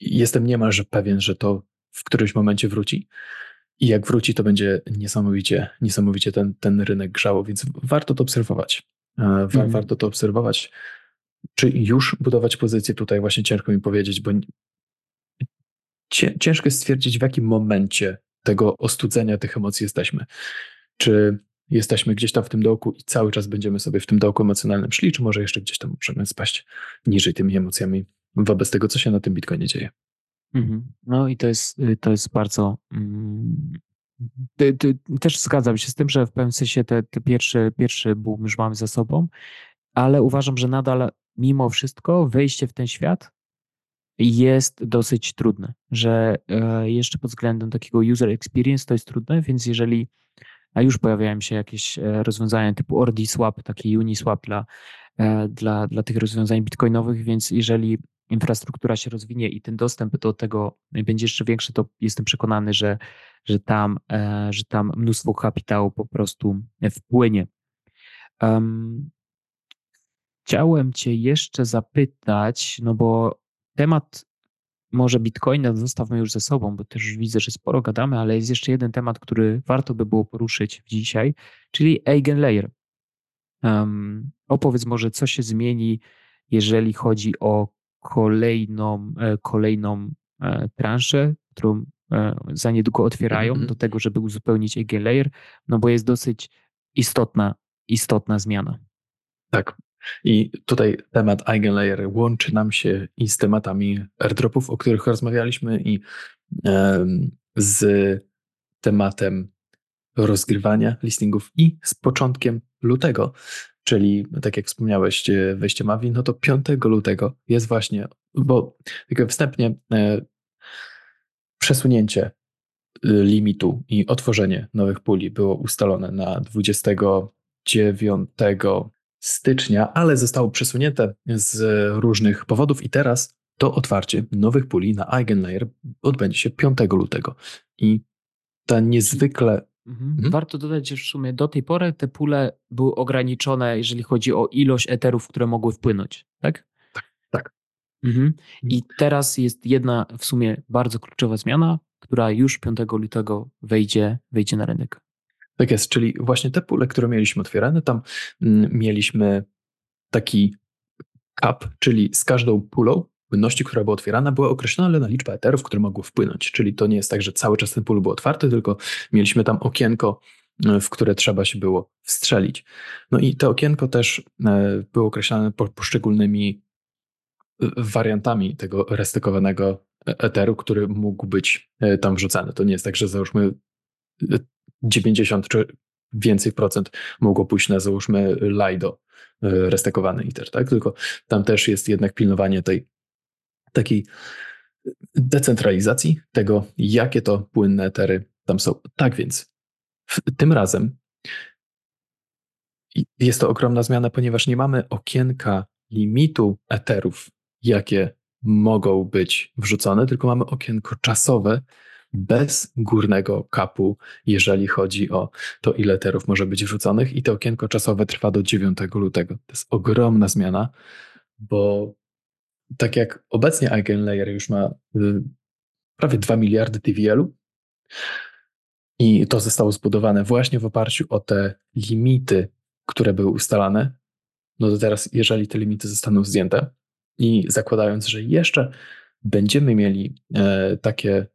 jestem niemalże pewien, że to w którymś momencie wróci. I jak wróci, to będzie niesamowicie, niesamowicie ten, ten rynek grzało, więc warto to obserwować. E, mhm. Warto to obserwować. Czy już budować pozycję tutaj właśnie ciężko mi powiedzieć, bo ciężko jest stwierdzić, w jakim momencie tego ostudzenia tych emocji jesteśmy. Czy jesteśmy gdzieś tam w tym dołku i cały czas będziemy sobie w tym dołku emocjonalnym szli, czy może jeszcze gdzieś tam możemy spaść niżej tymi emocjami wobec tego, co się na tym Bitcoinie dzieje. Mhm. No i to jest, y, to jest bardzo. Mm, ty, ty, też zgadzam się z tym, że w pewnym sensie te, te pierwszy, pierwszy boom już mamy za sobą, ale uważam, że nadal mimo wszystko wejście w ten świat jest dosyć trudne, że e, jeszcze pod względem takiego user experience to jest trudne, więc jeżeli a już pojawiają się jakieś e, rozwiązania typu OrdiSwap, taki Uniswap dla, e, dla, dla tych rozwiązań bitcoinowych, więc jeżeli infrastruktura się rozwinie i ten dostęp do tego będzie jeszcze większy, to jestem przekonany, że, że, tam, że tam mnóstwo kapitału po prostu wpłynie. Um, chciałem Cię jeszcze zapytać, no bo temat może Bitcoina zostawmy już ze sobą, bo też widzę, że sporo gadamy, ale jest jeszcze jeden temat, który warto by było poruszyć dzisiaj, czyli Eigenlayer. Um, opowiedz może, co się zmieni, jeżeli chodzi o kolejną, e, kolejną e, transzę, którą e, za niedługo otwierają mm -hmm. do tego, żeby uzupełnić Eigenlayer, no bo jest dosyć istotna, istotna zmiana. Tak, i tutaj temat Eigenlayer łączy nam się i z tematami airdropów, o których rozmawialiśmy, i z tematem rozgrywania listingów i z początkiem lutego, czyli tak jak wspomniałeś, e, wejście Mavi, no to 5 lutego jest właśnie, bo wstępnie e, przesunięcie e, limitu i otworzenie nowych puli było ustalone na 29 stycznia, ale zostało przesunięte z różnych powodów i teraz to otwarcie nowych puli na Eigenlayer odbędzie się 5 lutego. I ta niezwykle. Mhm. Mhm. Warto dodać, że w sumie do tej pory te pule były ograniczone, jeżeli chodzi o ilość eterów, które mogły wpłynąć, tak? Tak. tak. Mhm. I mhm. teraz jest jedna w sumie bardzo kluczowa zmiana, która już 5 lutego wejdzie, wejdzie na rynek. Tak jest, czyli właśnie te pule, które mieliśmy otwierane, tam mm, mieliśmy taki cap, czyli z każdą pulą płynności, która była otwierana, była określona liczba eterów, które mogły wpłynąć. Czyli to nie jest tak, że cały czas ten pól był otwarty, tylko mieliśmy tam okienko, e, w które trzeba się było wstrzelić. No i to okienko też e, było określane poszczególnymi e, wariantami tego restykowanego eteru, który mógł być tam wrzucany. To nie jest tak, że załóżmy 90 czy więcej procent mogło pójść na załóżmy Lido, restekowany ITER, tak? Tylko tam też jest jednak pilnowanie tej takiej decentralizacji tego, jakie to płynne etery tam są. Tak więc tym razem jest to ogromna zmiana, ponieważ nie mamy okienka limitu eterów, jakie mogą być wrzucone, tylko mamy okienko czasowe, bez górnego kapu, jeżeli chodzi o to, ile terów może być wrzuconych. I to okienko czasowe trwa do 9 lutego. To jest ogromna zmiana, bo tak jak obecnie Eigenlayer już ma y, prawie 2 miliardy TVL-u i to zostało zbudowane właśnie w oparciu o te limity, które były ustalane, no to teraz, jeżeli te limity zostaną zdjęte i zakładając, że jeszcze będziemy mieli e, takie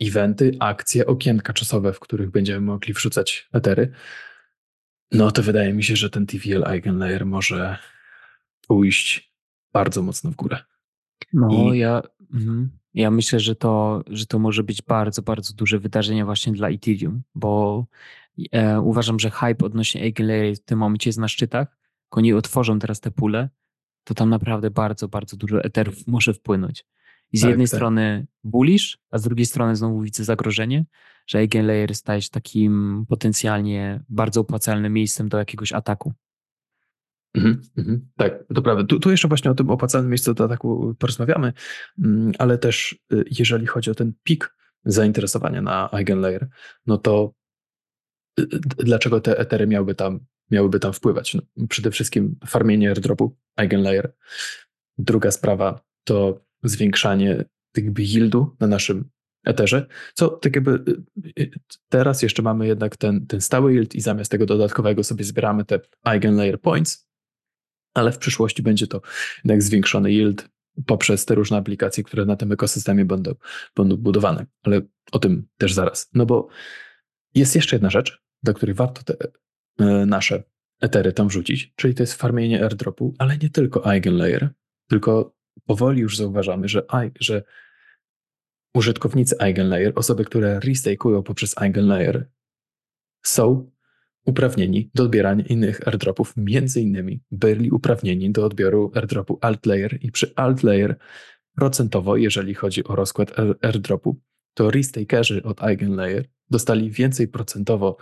eventy, akcje, okienka czasowe, w których będziemy mogli wrzucać etery, no to wydaje mi się, że ten TVL Eigenlayer może pójść bardzo mocno w górę. No, I... ja, mhm. ja myślę, że to, że to może być bardzo, bardzo duże wydarzenie właśnie dla Ethereum, bo e, uważam, że hype odnośnie Eigenlayer w tym momencie jest na szczytach. Jak oni otworzą teraz te pule, to tam naprawdę bardzo, bardzo dużo eterów może wpłynąć. I z tak, jednej tak. strony bullish, a z drugiej strony znowu widzę zagrożenie, że Eigenlayer staje się takim potencjalnie bardzo opłacalnym miejscem do jakiegoś ataku. Mhm, mhm. Tak, to prawda. Tu, tu, jeszcze właśnie o tym opłacalnym miejscu do ataku porozmawiamy, mm, ale też y, jeżeli chodzi o ten pik zainteresowania na Eigenlayer, no to y, y, dlaczego te etery miałyby tam, miałyby tam wpływać? No, przede wszystkim farmienie airdropu Eigenlayer. Druga sprawa to zwiększanie jakby yieldu na naszym Etherze, co tak jakby teraz jeszcze mamy jednak ten, ten stały yield i zamiast tego dodatkowego sobie zbieramy te Eigenlayer Points, ale w przyszłości będzie to jednak zwiększony yield poprzez te różne aplikacje, które na tym ekosystemie będą, będą budowane. Ale o tym też zaraz. No bo jest jeszcze jedna rzecz, do której warto te e, nasze etery tam wrzucić, czyli to jest farmienie airdropu, ale nie tylko Eigenlayer, tylko powoli już zauważamy, że, że użytkownicy Eigenlayer, osoby, które restakują poprzez Eigenlayer, są uprawnieni do odbierania innych airdropów, między innymi byli uprawnieni do odbioru airdropu AltLayer i przy AltLayer procentowo, jeżeli chodzi o rozkład airdropu, to restakerzy od Eigenlayer dostali więcej procentowo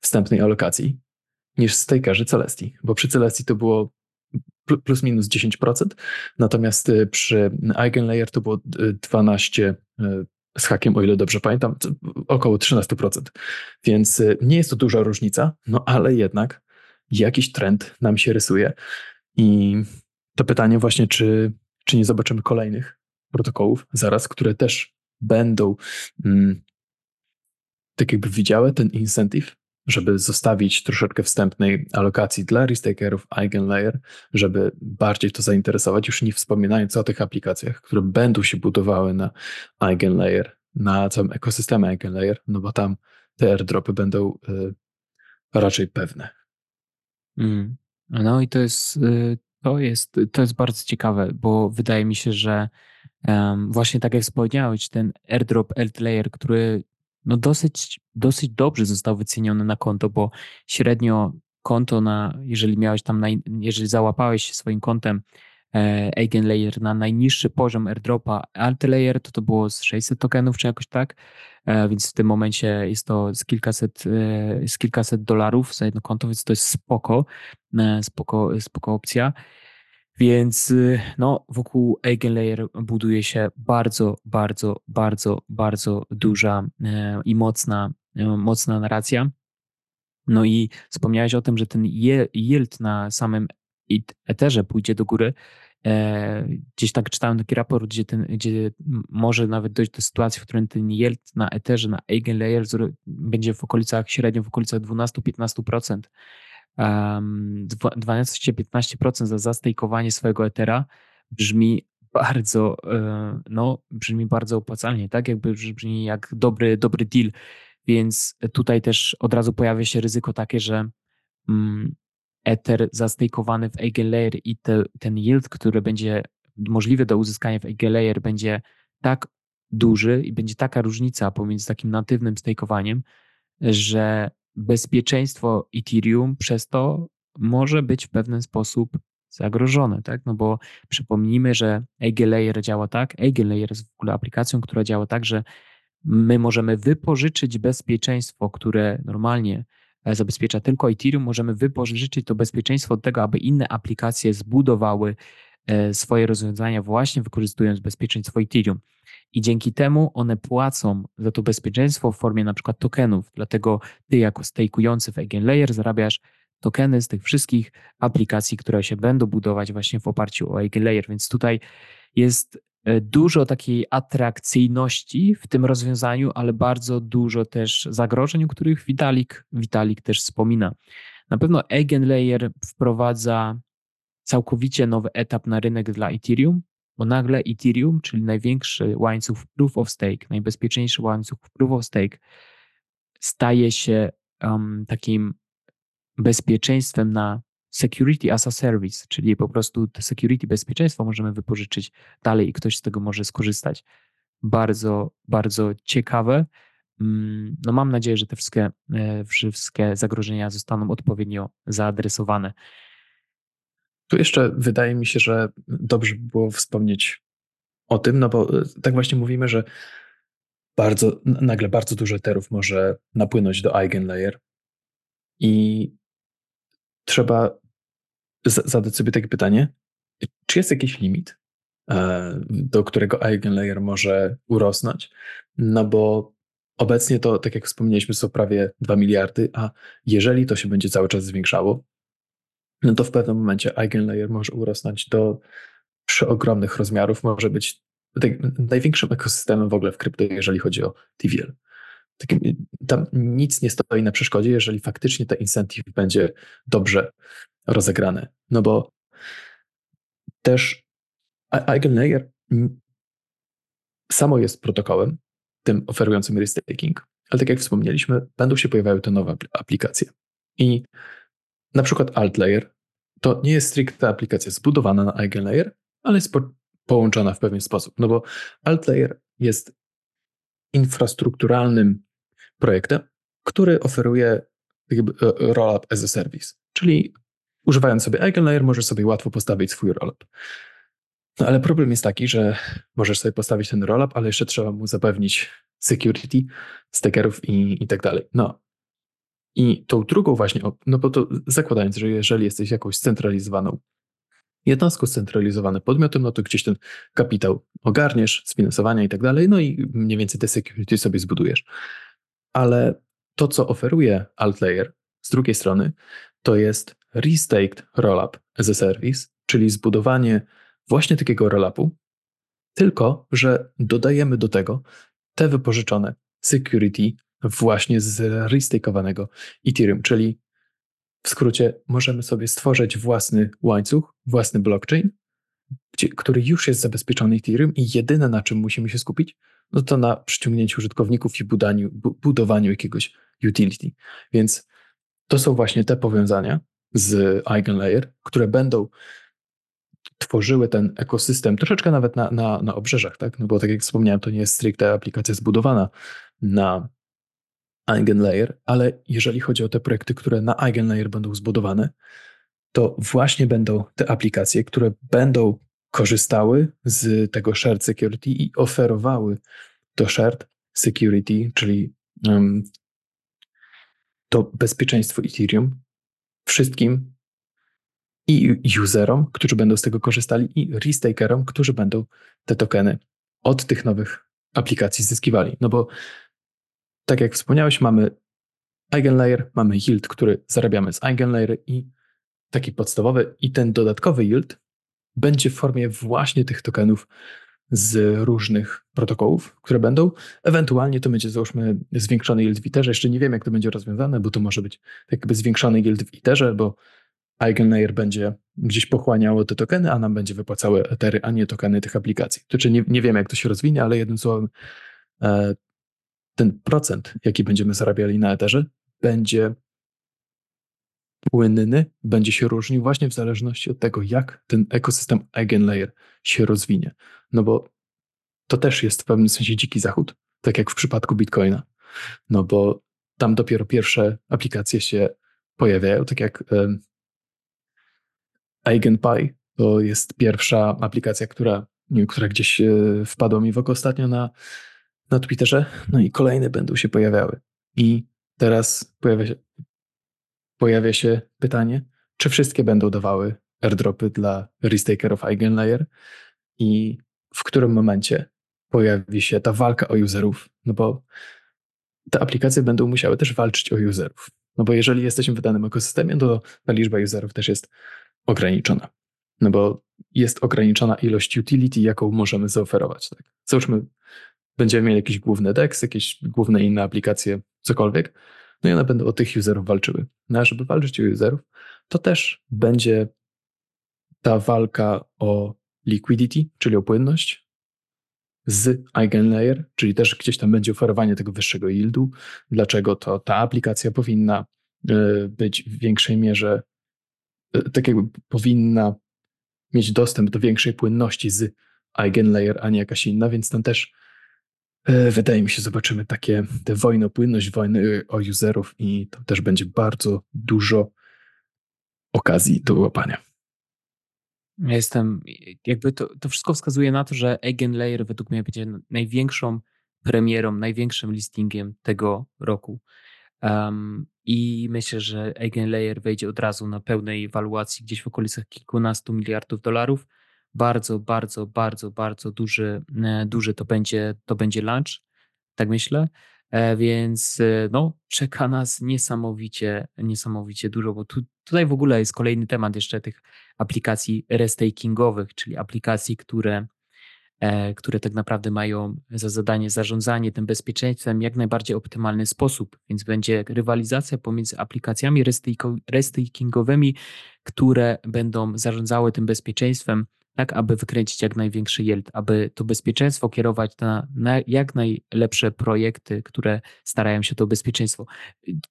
wstępnej alokacji niż stakerzy Celestii, bo przy Celestii to było plus minus 10%, natomiast y, przy Eigenlayer to było 12 y, y, z hakiem, o ile dobrze pamiętam, około 13%. Więc nie jest to duża różnica, no ale jednak jakiś trend nam się rysuje. I to pytanie właśnie, czy, czy nie zobaczymy kolejnych protokołów zaraz, które też będą mm, tak jakby widziały ten incentive żeby zostawić troszeczkę wstępnej alokacji dla restakerów Eigenlayer, żeby bardziej to zainteresować, już nie wspominając o tych aplikacjach, które będą się budowały na Eigenlayer, na całym ekosystemie Eigenlayer, no bo tam te airdropy będą y, raczej pewne. Mm. No i to jest, y, to jest, to jest bardzo ciekawe, bo wydaje mi się, że um, właśnie tak jak wspomniałeś, ten airdrop Layer, który no dosyć, dosyć dobrze został wyceniony na konto, bo średnio konto na, jeżeli miałeś tam, jeżeli załapałeś swoim kontem e, Eigenlayer na najniższy poziom airdropa Altlayer, to to było z 600 tokenów czy jakoś tak, e, więc w tym momencie jest to z kilkaset, e, z kilkaset dolarów za jedno konto, więc to jest spoko, e, spoko, spoko opcja. Więc y, no, wokół Eigenlayer buduje się bardzo, bardzo, bardzo, bardzo duża e, i mocna, e, mocna narracja. No i wspomniałeś o tym, że ten yield na samym Etherze pójdzie do góry. E, gdzieś tak czytałem taki raport, gdzie, ten, gdzie może nawet dojść do sytuacji, w której ten yield na Etherze, na Eigenlayer będzie w okolicach, średnio w okolicach 12-15%. 12-15% za zastejkowanie swojego Ethera brzmi bardzo, e, no, brzmi bardzo opłacalnie, tak? Jakby brzmi jak dobry, dobry deal. Więc tutaj też od razu pojawia się ryzyko takie, że mm, Ether zastejkowany w Eigenlayer i te, ten yield, który będzie możliwy do uzyskania w Eigenlayer będzie tak duży i będzie taka różnica pomiędzy takim natywnym stakeowaniem, że bezpieczeństwo Ethereum przez to może być w pewien sposób zagrożone, tak? No bo przypomnijmy, że Eigenlayer działa tak, Eigenlayer jest w ogóle aplikacją, która działa tak, że my możemy wypożyczyć bezpieczeństwo, które normalnie e, zabezpiecza tylko Ethereum, możemy wypożyczyć to bezpieczeństwo od tego, aby inne aplikacje zbudowały e, swoje rozwiązania właśnie wykorzystując bezpieczeństwo Ethereum i dzięki temu one płacą za to bezpieczeństwo w formie na przykład tokenów. Dlatego ty jako stejkujący w Eigenlayer zarabiasz tokeny z tych wszystkich aplikacji, które się będą budować właśnie w oparciu o Eigenlayer. Więc tutaj jest e, dużo takiej atrakcyjności w tym rozwiązaniu, ale bardzo dużo też zagrożeń, o których Vitalik, Vitalik też wspomina. Na pewno Eigenlayer wprowadza całkowicie nowy etap na rynek dla Ethereum, bo nagle Ethereum, czyli największy łańcuch proof of stake, najbezpieczniejszy łańcuch proof of stake, staje się um, takim bezpieczeństwem na security as a service, czyli po prostu te security, bezpieczeństwo możemy wypożyczyć dalej i ktoś z tego może skorzystać. Bardzo, bardzo ciekawe. Mm, no mam nadzieję, że te wszystkie, e, wszystkie zagrożenia zostaną odpowiednio o tym, no bo tak właśnie mówimy, że bardzo, nagle bardzo dużo terów może napłynąć do Eigenlayer i trzeba zadać sobie takie pytanie, czy jest jakiś limit, e, do którego Eigenlayer może urosnąć? No bo obecnie to, tak jak wspomnieliśmy, są prawie 2 miliardy, a jeżeli to się będzie cały czas zwiększało, no to w pewnym momencie Eigenlayer może urosnąć do przeogromnych rozmiarów, może być tak, największym ekosystemem w ogóle w krypto, jeżeli chodzi o TVL. Takim, tam nic nie stoi na przeszkodzie, jeżeli faktycznie ten incentive będzie dobrze rozegrane. No bo też Eigenlayer samo jest protokołem, tym oferującym restaking, ale tak jak wspomnieliśmy, będą się pojawiały te nowe aplikacje. I na przykład AltLayer to nie jest stricte aplikacja zbudowana na Eigenlayer, ale jest po połączona w pewien sposób. No bo AltLayer jest infrastrukturalnym projektem, który oferuje jakby e, rollup as a service, czyli używając sobie Eigenlayer możesz sobie łatwo postawić swój rollup. No ale problem jest taki, że możesz sobie postawić ten rollup, ale jeszcze trzeba mu zapewnić security, stackerów i, i tak dalej. No. I tą drugą właśnie, no bo to zakładając, że jeżeli jesteś jakąś scentralizowaną jednostką, scentralizowanym podmiotem, no to gdzieś ten kapitał ogarniesz, sfinansowania i tak dalej, no i mniej więcej te security sobie zbudujesz. Ale to, co oferuje Altlayer z drugiej strony, to jest restaked rollup as a service, czyli zbudowanie właśnie takiego rollupu, tylko że dodajemy do tego te wypożyczone security właśnie z restakeowanego Ethereum, czyli w skrócie możemy sobie stworzyć własny łańcuch, własny blockchain, gdzie, który już jest zabezpieczony Ethereum i jedyne na czym musimy się skupić, no to na przyciągnięciu użytkowników i budaniu, budowaniu jakiegoś utility. Więc to są właśnie te powiązania z Eigenlayer, które będą tworzyły ten ekosystem troszeczkę nawet na, na, na obrzeżach, tak? No bo tak jak wspomniałem, to nie jest stricte aplikacja zbudowana na Eigenlayer, ale jeżeli chodzi o te projekty, które na Eigenlayer będą zbudowane, to właśnie będą te aplikacje, które będą korzystały z tego shared security i oferowały to shared security, czyli um, to bezpieczeństwo Ethereum wszystkim i userom, którzy będą z tego korzystali, i restakerom, którzy będą te tokeny od tych nowych aplikacji zyskiwali. No bo tak jak wspomniałeś, mamy Eigenlayer, mamy yield, który zarabiamy z Eigenlayer i taki podstawowy i ten dodatkowy yield będzie w formie właśnie tych tokenów z różnych protokołów, które będą. Ewentualnie to będzie załóżmy zwiększony yield w Etherze. Jeszcze nie wiem, jak to będzie rozwiązane, bo to może być jakby zwiększony yield w Etherze, bo Eigenlayer będzie gdzieś pochłaniało te tokeny, a nam będzie wypłacały Ethery, a nie tokeny tych aplikacji. To czy nie, nie wiem, jak to się rozwinie, ale jednym słowem e, ten procent, jaki będziemy zarabiali na Etherze, będzie płynny, będzie się różnił właśnie w zależności od tego, jak ten ekosystem Eigenlayer się rozwinie. No bo to też jest w pewnym sensie dziki zachód, tak jak w przypadku Bitcoina. No bo tam dopiero pierwsze aplikacje się pojawiają, tak jak EigenPy to jest pierwsza aplikacja, która, która gdzieś e, wpadła mi w oko ostatnio na, na Twitterze, no i kolejne będą się pojawiały. I teraz pojawia się, pojawia się pytanie, czy wszystkie będą dawały airdropy dla restakerów Eigenlayer i w którym momencie pojawi się ta walka o userów, no bo te aplikacje będą musiały też walczyć o userów. No bo jeżeli jesteśmy w danym ekosystemie, to ta liczba userów też jest ograniczona. No bo jest ograniczona ilość utility, jaką możemy zaoferować. Tak? Załóżmy, będziemy mieli jakiś główny DEX, jakieś główne inne aplikacje, cokolwiek, no i one będą o tych userów walczyły. No a żeby walczyć o userów, to też będzie ta walka o liquidity, czyli o płynność, z Eigenlayer, czyli też gdzieś tam będzie oferowanie tego wyższego yieldu. Dlaczego to ta aplikacja powinna e, być w większej mierze, e, tak jakby powinna mieć dostęp do większej płynności z Eigenlayer, a nie jakaś inna, więc tam też wydaje mi się, zobaczymy takie te wojny o płynność, wojny o userów i to też będzie bardzo dużo okazji do łapania. Ja jestem, jakby to, to wszystko wskazuje na to, że Eigenlayer według mnie będzie największą premierą, największym listingiem tego roku. Um, I myślę, że Eigenlayer wejdzie od razu na pełnej waluacji gdzieś w okolicach kilkunastu miliardów dolarów. Bardzo, bardzo, bardzo, bardzo duży, e, duży to będzie, to będzie launch, tak myślę. E, więc e, no, czeka nas niesamowicie, niesamowicie dużo, bo tu, tutaj w ogóle jest kolejny temat jeszcze tych aplikacji restakingowych, czyli aplikacji, które które tak naprawdę mają za zadanie zarządzanie tym bezpieczeństwem w jak najbardziej optymalny sposób. Więc będzie rywalizacja pomiędzy aplikacjami restakingowymi, które będą zarządzały tym bezpieczeństwem tak, aby wykręcić jak największy yield, aby to bezpieczeństwo kierować na, na, jak najlepsze projekty, które starają się to bezpieczeństwo.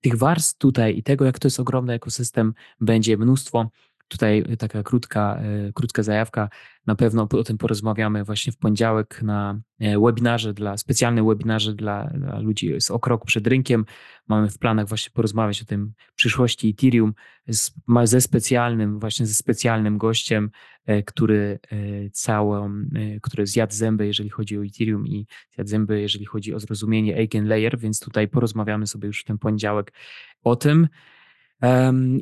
Tych warstw tutaj i tego, jak to jest ogromny ekosystem, będzie mnóstwo. Tutaj taka krótka, e, krótka zajawka. Na pewno o tym porozmawiamy właśnie w poniedziałek na e, webinarze, dla, specjalnym webinarze dla, dla ludzi z o krok przed rynkiem. Mamy w planach właśnie porozmawiać o tym przyszłości Ethereum z, ze specjalnym, właśnie ze specjalnym gościem, e, który całą, który zjadł zęby, jeżeli chodzi o Ethereum i zjadł zęby, jeżeli chodzi o zrozumienie Eigenlayer, więc tutaj porozmawiamy sobie już w ten poniedziałek o tym.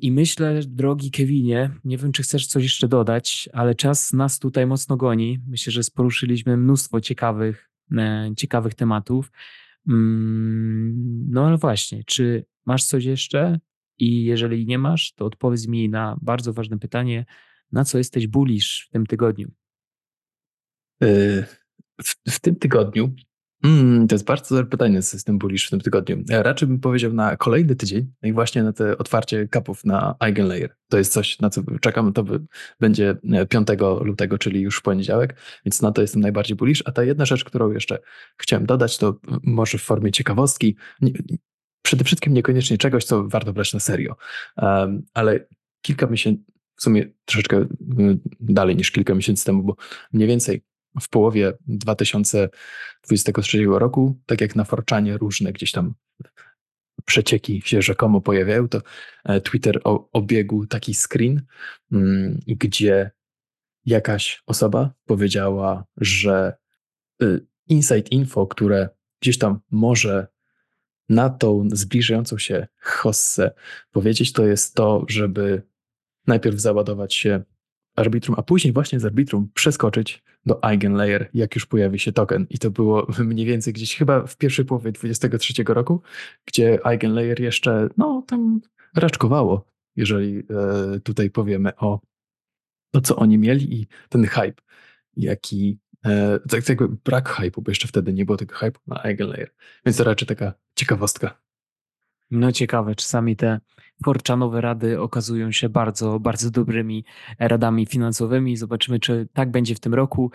I myślę, drogi Kevinie, nie wiem, czy chcesz coś jeszcze dodać, ale czas nas tutaj mocno goni. Myślę, że poruszyliśmy mnóstwo ciekawych, e, ciekawych tematów. Mm, no ale właśnie, czy masz coś jeszcze? I jeżeli nie masz, to odpowiedz mi na bardzo ważne pytanie, na co jesteś bullish w tym tygodniu? E, w, w tym tygodniu Mm, to jest bardzo dobre pytanie z tym bullish w tym tygodniu. Ja raczej bym powiedział na kolejny tydzień no i właśnie na te otwarcie kapów na Eigenlayer. To jest coś, na co czekam. To będzie 5 e, lutego, czyli już w poniedziałek, więc na to jestem najbardziej bullish. A ta jedna rzecz, którą jeszcze chciałem dodać, to może w formie ciekawostki. Przede wszystkim niekoniecznie czegoś, co warto brać na serio, um, ale kilka miesięcy, w sumie troszeczkę dalej niż kilka miesięcy temu, bo mniej więcej w połowie 2023 roku, tak jak na Forczanie różne gdzieś tam przecieki się rzekomo pojawiają, to e, Twitter obiegł taki screen, mm, gdzie jakaś osoba powiedziała, że y, Insight Info, które gdzieś tam może na tą zbliżającą się hossę powiedzieć, to jest to, żeby najpierw załadować się Arbitrum, a później właśnie z Arbitrum przeskoczyć do Eigenlayer, jak już pojawi się token. I to było mniej więcej gdzieś chyba w pierwszej połowie 2023 roku, gdzie Eigenlayer jeszcze, no, tam raczkowało, jeżeli e, tutaj powiemy o to, co oni mieli i ten hype, jaki, e, tak jakby brak hype'u, bo jeszcze wtedy nie było tego hype'u na Eigenlayer. Więc to raczej taka ciekawostka. No ciekawe, czasami te forczanowe rady okazują się bardzo, bardzo dobrymi radami finansowymi. Zobaczymy, czy tak będzie w tym roku.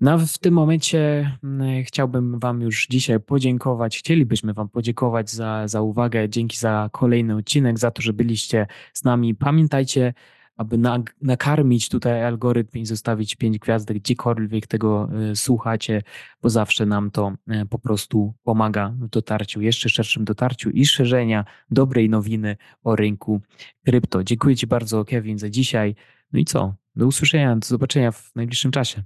No, w tym momencie mm, chciałbym Wam już dzisiaj podziękować. Chcielibyśmy Wam podziękować za, za uwagę. Dzięki za kolejny odcinek, za to, że byliście z nami. Pamiętajcie, aby nakarmić tutaj algorytm i zostawić pięć gwiazdek gdziekolwiek tego y, słuchacie, bo zawsze nam to y, po prostu pomaga w dotarciu, jeszcze szerszym dotarciu i szerzenia dobrej nowiny o rynku krypto. Dziękuję Ci bardzo, Kevin, za dzisiaj. No i co? Do usłyszenia, do zobaczenia w najbliższym czasie.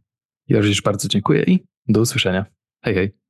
Ja również bardzo dziękuję i do usłyszenia. Hej, hej.